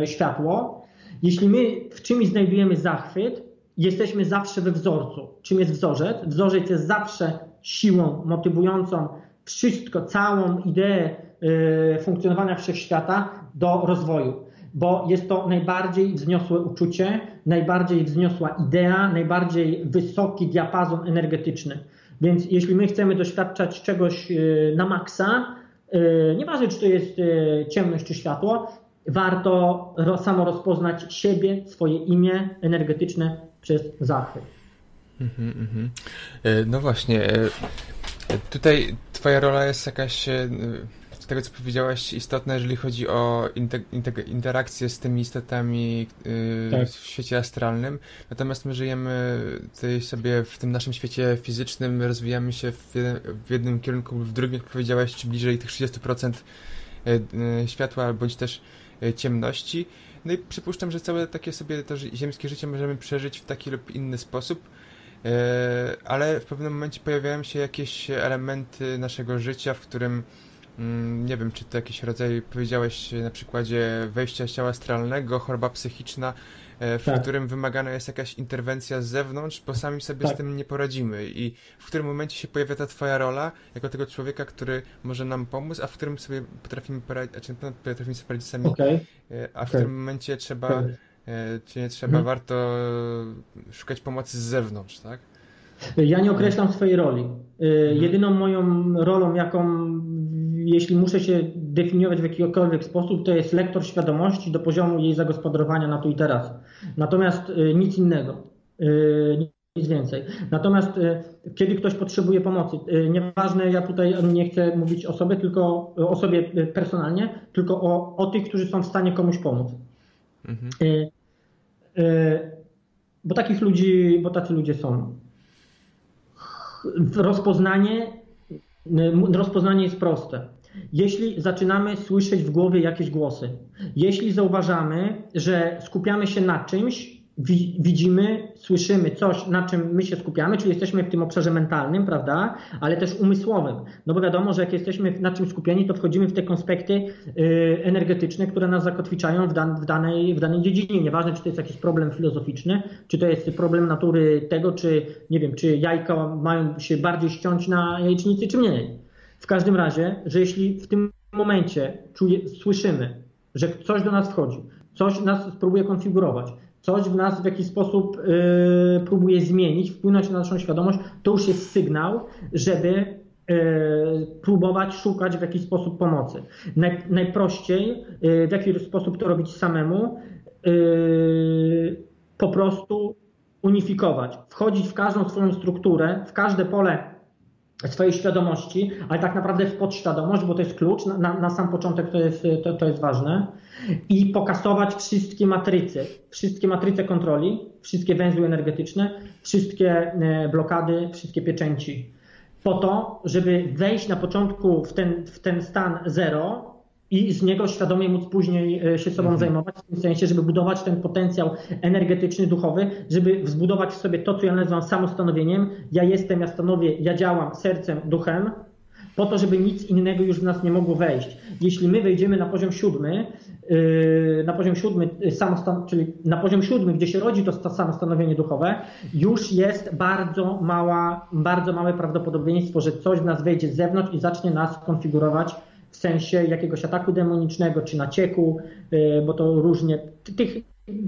yy, światło, jeśli my w czymś znajdujemy zachwyt, jesteśmy zawsze we wzorcu. Czym jest wzorzec? Wzorzec jest zawsze siłą motywującą wszystko, całą ideę yy, funkcjonowania wszechświata do rozwoju bo jest to najbardziej wzniosłe uczucie, najbardziej wzniosła idea, najbardziej wysoki diapazon energetyczny. Więc jeśli my chcemy doświadczać czegoś e, na maksa, e, nieważne czy to jest e, ciemność czy światło, warto samo rozpoznać siebie, swoje imię energetyczne przez zachwyt. Mhm, mhm. No właśnie, tutaj twoja rola jest jakaś z tego, co powiedziałaś, istotne, jeżeli chodzi o interakcję z tymi istotami yy, tak. w świecie astralnym. Natomiast my żyjemy tutaj sobie w tym naszym świecie fizycznym, rozwijamy się w, w jednym kierunku lub w drugim, jak powiedziałaś, czy bliżej tych 30% yy, yy, światła, bądź też ciemności. No i przypuszczam, że całe takie sobie to ziemskie życie możemy przeżyć w taki lub inny sposób ale w pewnym momencie pojawiają się jakieś elementy naszego życia, w którym nie wiem, czy to jakiś rodzaj, powiedziałeś na przykładzie wejścia ciała astralnego, choroba psychiczna, e, w tak. którym wymagana jest jakaś interwencja z zewnątrz, bo sami sobie tak. z tym nie poradzimy. I w którym momencie się pojawia ta twoja rola, jako tego człowieka, który może nam pomóc, a w którym sobie potrafimy poradzić, znaczy potrafimy sobie poradzić sami, okay. E, a w okay. którym momencie trzeba, okay. E, czy nie trzeba, mhm. warto szukać pomocy z zewnątrz, tak? Ja nie określam swojej roli. Mhm. Jedyną moją rolą, jaką jeśli muszę się definiować w jakikolwiek sposób, to jest lektor świadomości do poziomu jej zagospodarowania na tu i teraz. Natomiast y, nic innego. Y, nic więcej. Natomiast kiedy ktoś potrzebuje pomocy, nieważne, ja tutaj nie chcę mówić o sobie, tylko o sobie personalnie, tylko o, o tych, którzy są w stanie komuś pomóc. Mhm. Bo takich ludzi, bo tacy ludzie są. Rozpoznanie Rozpoznanie jest proste. Jeśli zaczynamy słyszeć w głowie jakieś głosy, jeśli zauważamy, że skupiamy się na czymś, widzimy, słyszymy coś, na czym my się skupiamy, czyli jesteśmy w tym obszarze mentalnym, prawda, ale też umysłowym. No bo wiadomo, że jak jesteśmy na czymś skupieni, to wchodzimy w te konspekty y, energetyczne, które nas zakotwiczają w, w, danej, w danej dziedzinie. Nieważne, czy to jest jakiś problem filozoficzny, czy to jest problem natury tego, czy nie wiem, czy jajka mają się bardziej ściąć na jajecznicy, czy mniej. W każdym razie, że jeśli w tym momencie czuje, słyszymy, że coś do nas wchodzi, coś nas próbuje konfigurować, coś w nas w jakiś sposób yy, próbuje zmienić, wpłynąć na naszą świadomość, to już jest sygnał, żeby yy, próbować szukać w jakiś sposób pomocy. Naj, najprościej, yy, w jaki sposób to robić samemu, yy, po prostu unifikować, wchodzić w każdą swoją strukturę, w każde pole swojej świadomości, ale tak naprawdę w podświadomość, bo to jest klucz, na, na sam początek to jest, to, to jest ważne, i pokasować wszystkie matryce, wszystkie matryce kontroli, wszystkie węzły energetyczne, wszystkie e, blokady, wszystkie pieczęci. Po to, żeby wejść na początku w ten, w ten stan zero, i z niego świadomie móc później e, się sobą mhm. zajmować, w tym sensie, żeby budować ten potencjał energetyczny, duchowy, żeby wzbudować w sobie to, co ja nazywam samostanowieniem. Ja jestem, ja stanowię, ja działam sercem, duchem, po to, żeby nic innego już w nas nie mogło wejść. Jeśli my wejdziemy na poziom siódmy, yy, na poziom siódmy, yy, samostan- czyli na poziom siódmy, gdzie się rodzi to samostanowienie duchowe, już jest bardzo mała, bardzo małe prawdopodobieństwo, że coś w nas wejdzie z zewnątrz i zacznie nas konfigurować w sensie jakiegoś ataku demonicznego czy nacieku, y, bo to różnie. Tych,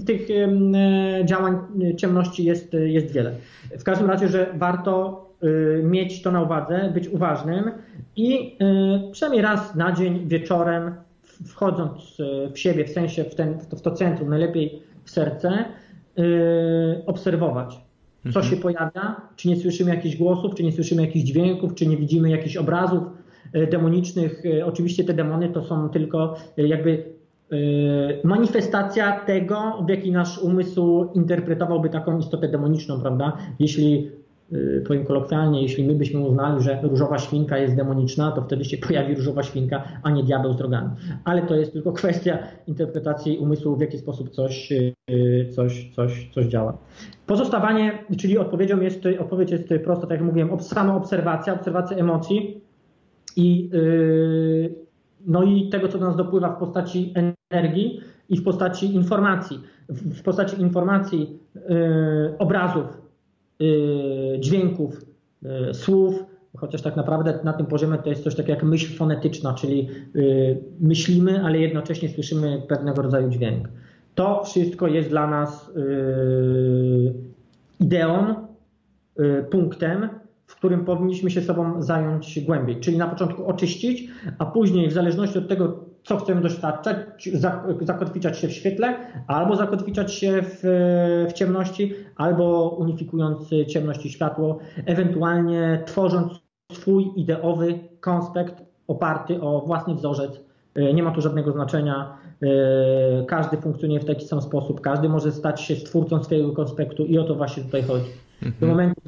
tych y, działań ciemności jest, jest wiele. W każdym razie, że warto y, mieć to na uwadze, być uważnym i przynajmniej raz na dzień wieczorem, wchodząc w siebie, w sensie w, ten, w to centrum, najlepiej w serce, obserwować, co mhm. się pojawia, czy nie słyszymy jakichś głosów, czy nie słyszymy jakichś dźwięków, czy nie widzimy jakichś obrazów, demonicznych. E, oczywiście te demony to są tylko e, jakby manifestacja tego, w jaki nasz umysł interpretowałby taką istotę demoniczną, prawda? Jeśli powiem kolokwialnie, jeśli my byśmy uznali, że różowa świnka jest demoniczna, to wtedy się pojawi różowa świnka, a nie diabeł z drogami. Ale to jest tylko *laughs* kwestia interpretacji umysłu, w jaki sposób coś, coś, coś, coś działa. Pozostawanie, czyli odpowiedzią jest, odpowiedź jest prosta, tak jak mówiłem, sama obserwacja, obserwacja emocji, i, yy, no i tego, co do nas dopływa w postaci energii i w postaci informacji. W, postaci informacji, yy, obrazów, yy, dźwięków, słów, chociaż tak naprawdę na tym poziomie to jest coś takiego jak myśl fonetyczna, czyli myślimy, ale jednocześnie słyszymy pewnego rodzaju dźwięk. To wszystko jest dla nas ideą, punktem, w którym powinniśmy się sobą zająć głębiej. Czyli na początku oczyścić, a później w zależności od tego, co chcemy doświadczać, zakotwiczać się w świetle, albo zakotwiczać się w, w ciemności, albo unifikując ciemność i światło, ewentualnie tworząc swój ideowy konspekt oparty o własny wzorzec. Nie ma tu żadnego znaczenia. Każdy funkcjonuje w taki sam sposób, każdy może stać się stwórcą swojego konspektu i o to właśnie tutaj chodzi. Mhm. Do momentu,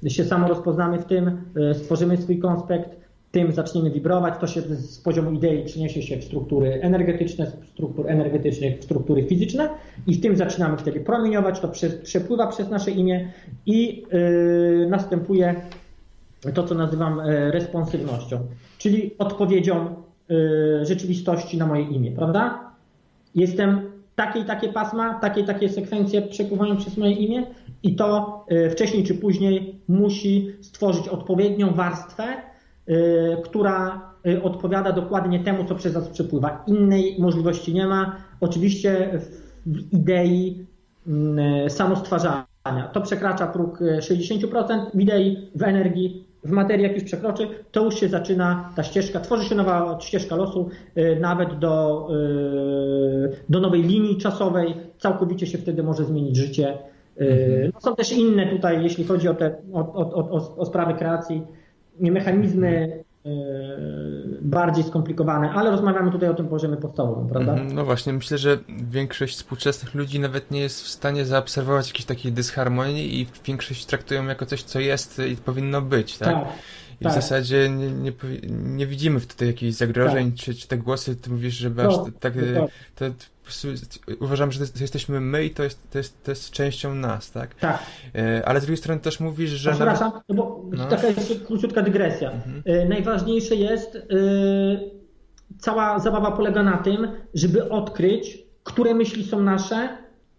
gdy się samo rozpoznamy w tym, e, stworzymy swój konspekt, tym zaczniemy wibrować, to się z poziomu idei przeniesie się w struktury energetyczne, z struktur energetycznych w struktury fizyczne i w tym zaczynamy wtedy promieniować, to przepływa przez nasze imię i yy, następuje to, co nazywam e, responsywnością, czyli odpowiedzią rzeczywistości na moje imię, prawda? Jestem takie i takie pasma, takie i takie sekwencje przepływają przez moje imię i to y, wcześniej czy później musi stworzyć odpowiednią warstwę, y, która y, odpowiada dokładnie temu, co przez nas przepływa. Innej możliwości nie ma. Oczywiście w idei mm, samostwarzania. To przekracza próg 60%, w idei, w energii w materii, jak już przekroczy, to już się zaczyna ta ścieżka, tworzy się nowa ścieżka losu, nawet do, do nowej linii czasowej, całkowicie się wtedy może zmienić życie. Mhm. No, są też inne tutaj, jeśli chodzi o te o, o, o, sprawy kreacji, mechanizmy bardziej skomplikowane, ale rozmawiamy tutaj o tym poziomie podstawowym, prawda? Mhm, no właśnie, myślę, że większość współczesnych ludzi nawet nie jest w stanie zaobserwować jakiejś takiej dysharmonii i większość traktują jako coś, co jest i powinno być, tak? tak. I tak. w zasadzie nie, nie, nie, widzimy wtedy jakichś zagrożeń, tak. czy, czy te głosy, ty mówisz, że aż tak, to, uważam, że to jesteśmy my i to jest, to jest, to jest częścią nas, tak? Tak. E, ale z drugiej strony też mówisz, że... Przepraszam, nawet... no bo no. taka jest króciutka dygresja. Mhm. E, najważniejsze jest, e, cała zabawa polega na tym, żeby odkryć, które myśli są nasze,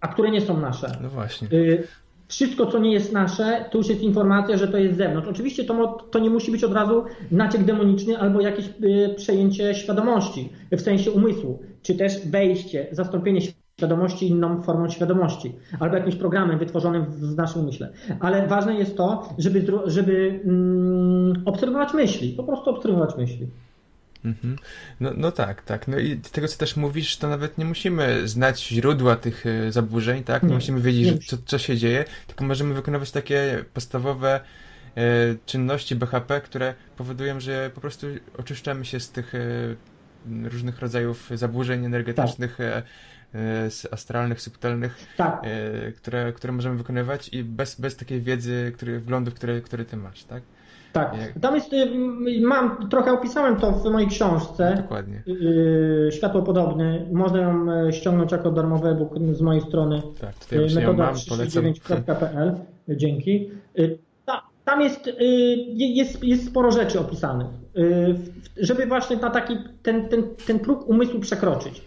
a które nie są nasze. No właśnie. Wszystko, co nie jest nasze, to już jest informacja, że to jest z zewnątrz. Oczywiście to, to nie musi być od razu naciek demoniczny albo jakieś przejęcie świadomości w sensie umysłu, czy też wejście, zastąpienie świadomości inną formą świadomości, albo jakimś programem wytworzonym w naszym umyśle. Ale ważne jest to, żeby, żeby mm, obserwować myśli, po prostu obserwować myśli. Mhm. No, no tak, tak. No i tego, co też mówisz, to nawet nie musimy znać źródła tych e, zaburzeń, tak? Nie, nie musimy wiedzieć, nie. Co, co się dzieje, tylko możemy wykonywać takie podstawowe e, czynności BHP, które powodują, że po prostu oczyszczamy się z tych e, różnych rodzajów zaburzeń energetycznych, tak. astralnych, subtelnych, tak. które, które możemy wykonywać i bez, bez takiej wiedzy, który, wglądów, które, które ty masz, tak? Tak. Tam jest, y, mam, trochę opisałem to w mojej książce. Dokładnie. Y, Światło podobny. Można ją e, ściągnąć jako darmowy e-book z mojej strony. Tak, tutaj metoda 39.pl. Dzięki. Y, tam jest, jest, jest sporo rzeczy opisanych, żeby właśnie na taki, ten, ten, ten próg umysłu przekroczyć.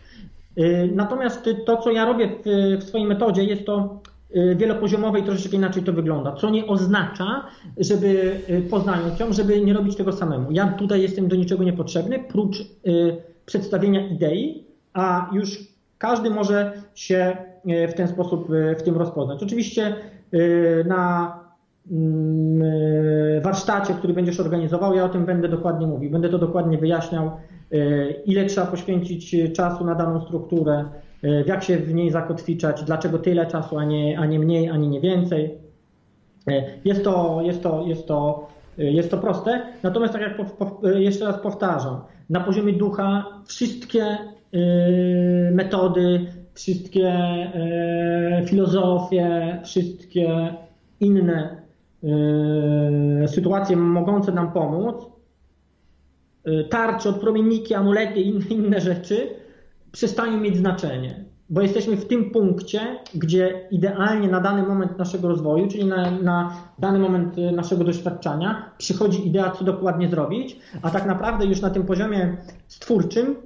Natomiast to, co ja robię w, w swojej metodzie, jest to Y, wielopoziomowej troszeczkę inaczej to wygląda, co nie oznacza, żeby y, poznając ją, żeby nie robić tego samemu. Ja tutaj jestem do niczego niepotrzebny, prócz y, przedstawienia idei, a już każdy może się w ten sposób w tym rozpoznać. Oczywiście na warsztacie, który będziesz organizował, ja o tym będę dokładnie mówił, będę to dokładnie wyjaśniał, ile trzeba poświęcić czasu na daną strukturę, E, jak się w niej zakotwiczać, dlaczego tyle czasu, a nie, a nie mniej, ani nie więcej. E, jest to, jest to, jest to, e, jest to proste, natomiast tak jak jeszcze raz powtarzam, na poziomie ducha wszystkie metody, wszystkie filozofie, wszystkie inne sytuacje mogące nam pomóc, tarcze, odpromienniki, amulety i inne rzeczy, przestają mieć znaczenie, bo jesteśmy w tym punkcie, gdzie idealnie na dany moment naszego rozwoju, czyli na, na dany moment y, naszego doświadczenia, przychodzi idea, co dokładnie zrobić, a tak naprawdę już na tym poziomie stwórczym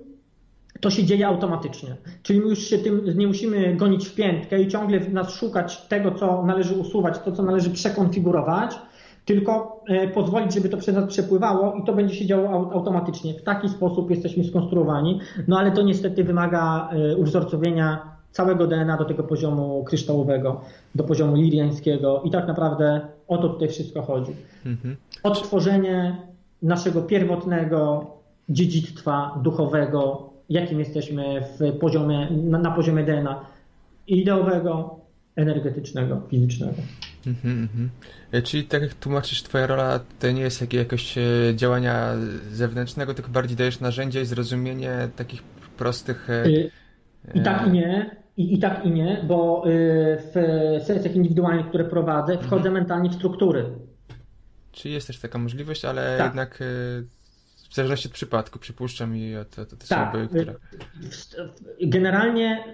to się dzieje automatycznie. Czyli my już się tym nie musimy gonić w piętkę i ciągle nas szukać tego, co należy usuwać, to, co należy przekonfigurować, tylko e, pozwolić, żeby to przez nas przepływało i to będzie się działo automatycznie. W taki sposób jesteśmy skonstruowani, no ale to niestety wymaga e, uwzorcowienia całego DNA do tego poziomu kryształowego, do poziomu liriańskiego i tak naprawdę o to tutaj wszystko chodzi. Mhm. Odtworzenie naszego pierwotnego dziedzictwa duchowego, jakim jesteśmy w poziomie, na, na poziomie DNA ideowego, energetycznego, fizycznego. Mm -hmm. Czyli tak jak tłumaczysz, twoja rola to nie jest jakieś jakoś e, działania zewnętrznego, tylko bardziej dajesz narzędzia i zrozumienie takich prostych... E, I tak i nie. I, I tak i nie, bo w sesjach indywidualnych, które prowadzę, wchodzę mhm. mentalnie w struktury. Czyli jest też taka możliwość, ale tak. jednak w zależności od przypadku, przypuszczam i od, od, od tak. osoby, która... Generalnie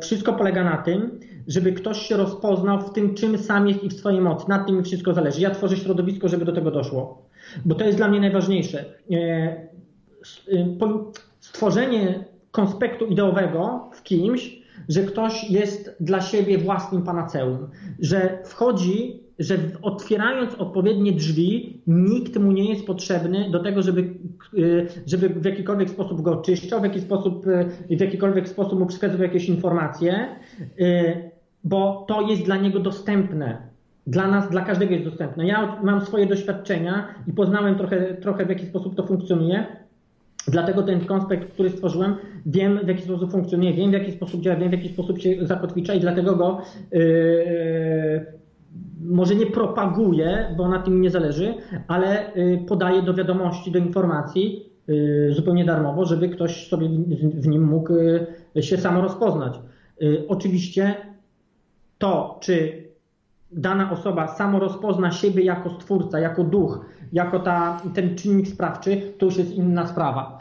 wszystko polega na tym, żeby ktoś się rozpoznał w tym, czym sam jest i w swojej mocy. Nad tym mi wszystko zależy. Ja tworzę środowisko, żeby do tego doszło. Bo to jest dla mnie najważniejsze. E, e, stworzenie konspektu ideowego w kimś, że ktoś jest dla siebie własnym panaceum, że wchodzi, że otwierając odpowiednie drzwi, nikt mu nie jest potrzebny do tego, żeby, e, żeby w jakikolwiek sposób go oczyszczał, w, jaki sposób, w jakikolwiek sposób mu przekazywał jakieś informacje bo to jest dla niego dostępne. dla nas, dla każdego jest dostępne. Ja mam swoje doświadczenia i poznałem trochę, trochę w jaki sposób to funkcjonuje. Dlatego ten konspekt, który stworzyłem, wiem w jaki sposób funkcjonuje, wiem w jaki sposób działa, wiem w jaki sposób się zakotwicza i dlatego go yy, może nie propaguję, bo na tym nie zależy, ale yy, podaję do wiadomości, do informacji yy, zupełnie darmowo, żeby ktoś sobie w, nim mógł yy, się samo rozpoznać. Oczywiście to, czy dana osoba samo rozpozna siebie jako stwórca, jako duch, jako ta, ten czynnik sprawczy, to już jest inna sprawa.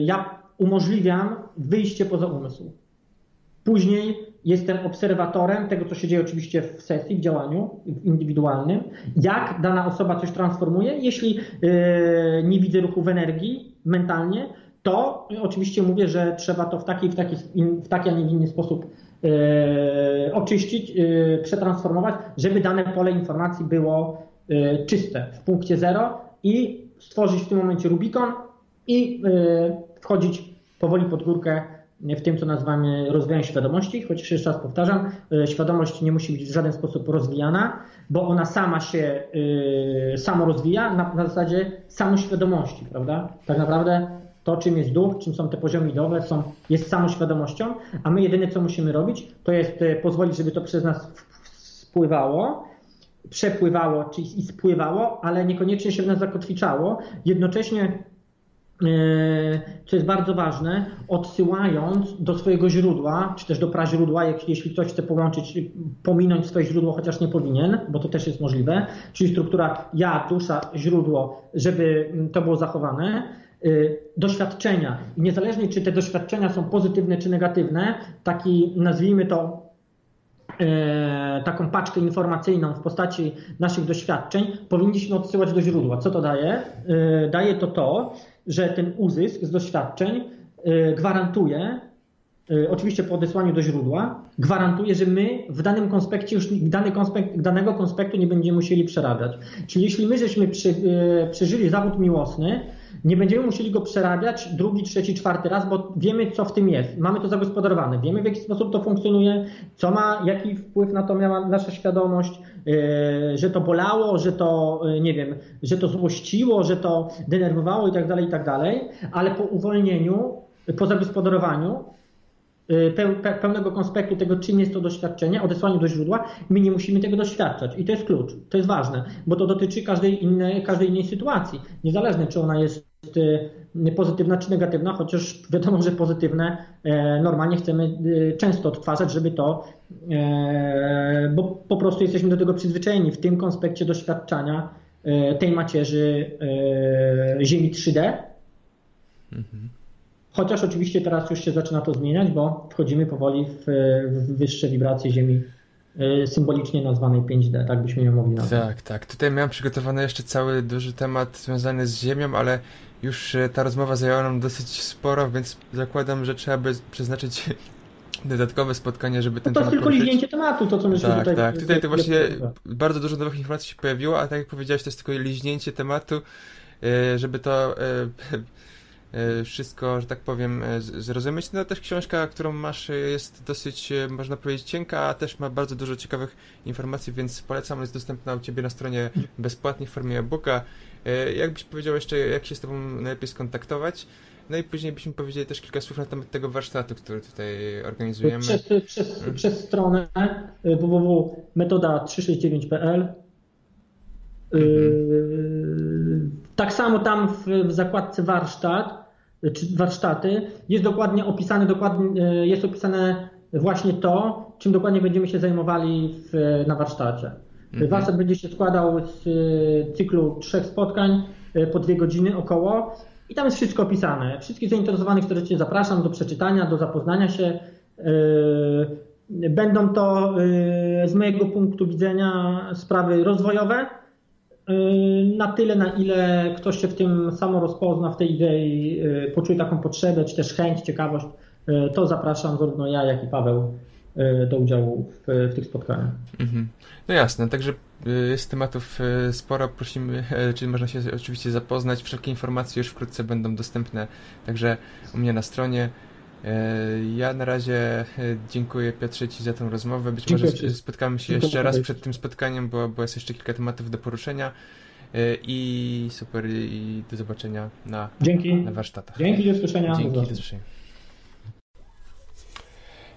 Ja umożliwiam wyjście poza umysł. Później jestem obserwatorem tego, co się dzieje oczywiście w sesji, w działaniu indywidualnym, jak dana osoba coś transformuje. Jeśli yy, nie widzę ruchu w energii mentalnie, to oczywiście mówię, że trzeba to w taki, w taki, w taki a nie inny sposób E, oczyścić, e, przetransformować, żeby dane pole informacji było e, czyste w punkcie zero i stworzyć w tym momencie Rubikon i wchodzić powoli pod górkę w tym, co nazywamy rozwijaniem świadomości, chociaż jeszcze raz powtarzam, świadomość nie musi być w żaden sposób rozwijana, bo ona sama się samo rozwija na, na zasadzie samoświadomości, prawda? Tak naprawdę to, czym jest duch, czym są te poziomy ideowe, są, jest samoświadomością, a my jedyne, co musimy robić, to jest e, pozwolić, żeby to przez nas spływało, przepływało czy i spływało, ale niekoniecznie się w nas zakotwiczało. Jednocześnie e, co jest bardzo ważne, odsyłając do swojego źródła, czy też do praźródła, jeśli ktoś chce połączyć, pominąć swoje źródło, chociaż nie powinien, bo to też jest możliwe, czyli struktura ja, dusza, źródło, żeby to było zachowane, Y, doświadczenia. I niezależnie, czy te doświadczenia są pozytywne czy negatywne, taki nazwijmy to e, taką paczkę informacyjną w postaci naszych doświadczeń, powinniśmy odsyłać do źródła. Co to daje? E, daje to to, że ten uzysk z doświadczeń e, gwarantuje, oczywiście po odesłaniu do źródła, gwarantuje, że my w danym konspekcie już dany konspekt, danego konspektu nie będziemy musieli przerabiać. Czyli jeśli my żeśmy przy, przeżyli zawód miłosny, nie będziemy musieli go przerabiać drugi, trzeci, czwarty raz, bo wiemy, co w tym jest. Mamy to zagospodarowane, wiemy, w jaki sposób to funkcjonuje, co ma, jaki wpływ na to miała nasza świadomość, yy, że to bolało, że to, yy, nie wiem, że to złościło, że to denerwowało i tak dalej, i tak dalej, ale po uwolnieniu, po zagospodarowaniu Y, pełnego konspektu tego, czym jest to doświadczenie, odesłaniu do źródła, my nie musimy tego doświadczać. I to jest klucz, to jest ważne, bo to dotyczy każdej innej, każdej innej sytuacji, niezależnie czy ona jest pozytywna czy negatywna, chociaż wiadomo, że pozytywne e, normalnie chcemy y, często odtwarzać, żeby to, e, bo po prostu jesteśmy do tego przyzwyczajeni w tym konspekcie doświadczania e, tej macierzy Ziemi 3D. Mhm. Chociaż oczywiście teraz już się zaczyna to zmieniać, bo wchodzimy powoli w, w wyższe wibracje Ziemi y, symbolicznie nazwanej 5D, tak byśmy ją mogli nazwać. Tak, tak. Tutaj miałem przygotowany jeszcze cały duży temat związany z Ziemią, ale już y, ta rozmowa zajęła nam dosyć sporo, więc zakładam, że trzeba by przeznaczyć *laughs* dodatkowe spotkanie, żeby ten no to temat To tylko liźnięcie tematu, to co myśmy tak, tutaj... Tak, tutaj to właśnie bardzo dużo nowych informacji się pojawiło, a tak jak powiedziałeś, to jest tylko liźnięcie tematu, y, żeby to *laughs* E, wszystko, że tak powiem, e, zrozumieć. No też książka, którą masz e, jest dosyć, można powiedzieć, cienka, a też ma bardzo dużo ciekawych informacji, więc polecam, jest dostępna u Ciebie na stronie bezpłatnie w formie e-booka. Jakbyś powiedział jeszcze, jak się z Tobą najlepiej skontaktować? No i później byśmy powiedzieli też kilka słów na temat tego warsztatu, który tutaj organizujemy. Przez, przez, hmm. przez stronę www.metoda369.pl mhm. Tak samo tam w, w zakładce warsztat czy warsztaty, jest dokładnie opisane, dokładnie, e, jest opisane właśnie to, czym dokładnie będziemy się zajmowali w, na warsztacie. Mhm. Warsztat będzie się składał z e, cyklu trzech spotkań e, po dwie godziny około i tam jest wszystko opisane. Wszystkich zainteresowanych serdecznie zapraszam do przeczytania, do zapoznania się. Będą to z mojego punktu widzenia sprawy rozwojowe, na tyle, na ile ktoś się w tym samo rozpozna, w tej idei, poczuje taką potrzebę, czy też chęć, ciekawość, to zapraszam zarówno ja, jak i Paweł do udziału w, w tych spotkaniach. Mhm. No jasne, także jest tematów sporo, prosimy, czyli można się oczywiście zapoznać, wszelkie informacje już wkrótce będą dostępne także u mnie na stronie. Ja na razie dziękuję Piotrze Ci za tę rozmowę. Być dziękuję może ci. spotkamy się dziękuję jeszcze raz przed tym spotkaniem, bo, bo jest jeszcze kilka tematów do poruszenia. I super, i do zobaczenia na, Dzięki. na warsztatach. Dzięki, do słyszenia. Dzięki, do słyszenia.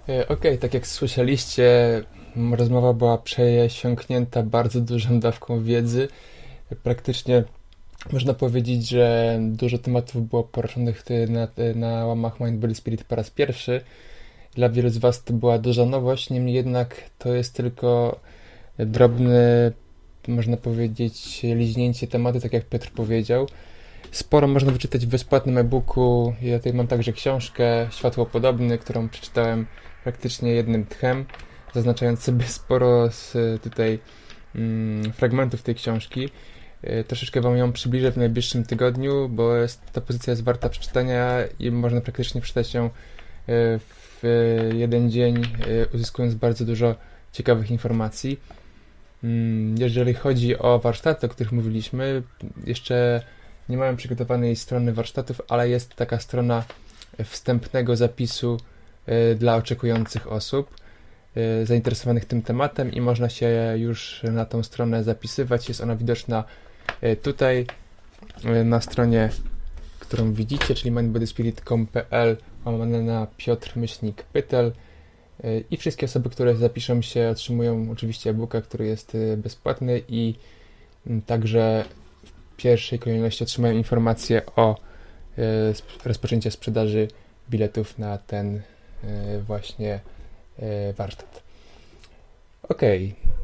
Okej, okay, tak jak słyszeliście, rozmowa była przesiąknięta bardzo dużą dawką wiedzy. Praktycznie można powiedzieć, że dużo tematów było poruszonych na, na łamach Mind Body Spirit po raz pierwszy. Dla wielu z Was to była duża nowość, niemniej jednak to jest tylko drobny, można powiedzieć, liźnięcie tematu, tak jak Piotr powiedział. Sporo można wyczytać w bezpłatnym e-booku. Ja tutaj mam także książkę Światło Podobny, którą przeczytałem praktycznie jednym tchem, zaznaczając sobie *laughs* sporo z tutaj mm, fragmentów tej książki. E, troszeczkę Wam ją przybliżę w najbliższym tygodniu, bo jest, ta pozycja jest warta przeczytania i można praktycznie przeczytać ją e, w jeden dzień, e, uzyskując bardzo dużo ciekawych informacji. Mm, jeżeli chodzi o warsztaty, o których mówiliśmy, jeszcze nie mamy przygotowanej strony warsztatów, ale jest taka strona wstępnego zapisu dla oczekujących osób zainteresowanych tym tematem i można się już na tą stronę zapisywać. Jest ona widoczna E, tutaj e, na stronie, którą widzicie, czyli mindbodyspirit.com.pl łamane na Piotr Myślnik Pytel e, i wszystkie osoby, które zapiszą się otrzymują oczywiście e-booka, który jest bezpłatny i także w pierwszej kolejności otrzymają informacje o rozpoczęciu sprzedaży biletów na ten właśnie warsztat. Okej, okay.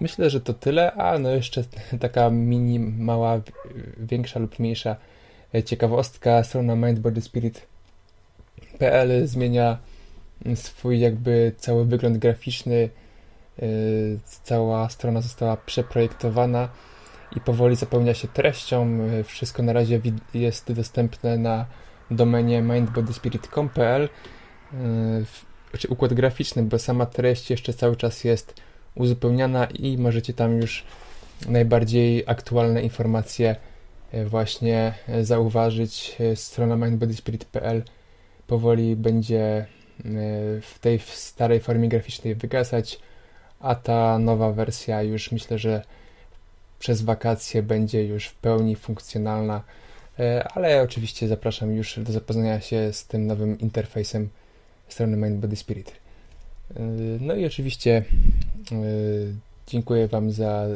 Myślę, że to tyle, a no jeszcze *laughs* taka mini, mała, większa lub mniejsza e, ciekawostka. Strona mindbodyspirit.pl zmienia swój jakby cały wygląd graficzny. E, cała strona została przeprojektowana i powoli zapełnia się treścią. E, wszystko na razie jest dostępne na domenie mindbodyspirit.pl. Znaczy układ graficzny, bo sama treść jeszcze cały czas jest uzupełniana i możecie tam już najbardziej aktualne informacje e, właśnie e, zauważyć. E, strona mindbodyspirit.pl powoli będzie w tej starej formie graficznej wygasać, a ta nowa wersja już myślę, że przez wakacje będzie już w pełni funkcjonalna, ale oczywiście zapraszam już do zapoznania się z tym nowym interfejsem strony mindbodyspirit. No i oczywiście e, dziękuję Wam za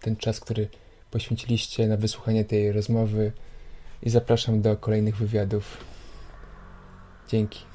ten czas, który poświęciliście na wysłuchanie tej rozmowy i zapraszam do kolejnych wywiadów. Dzięki.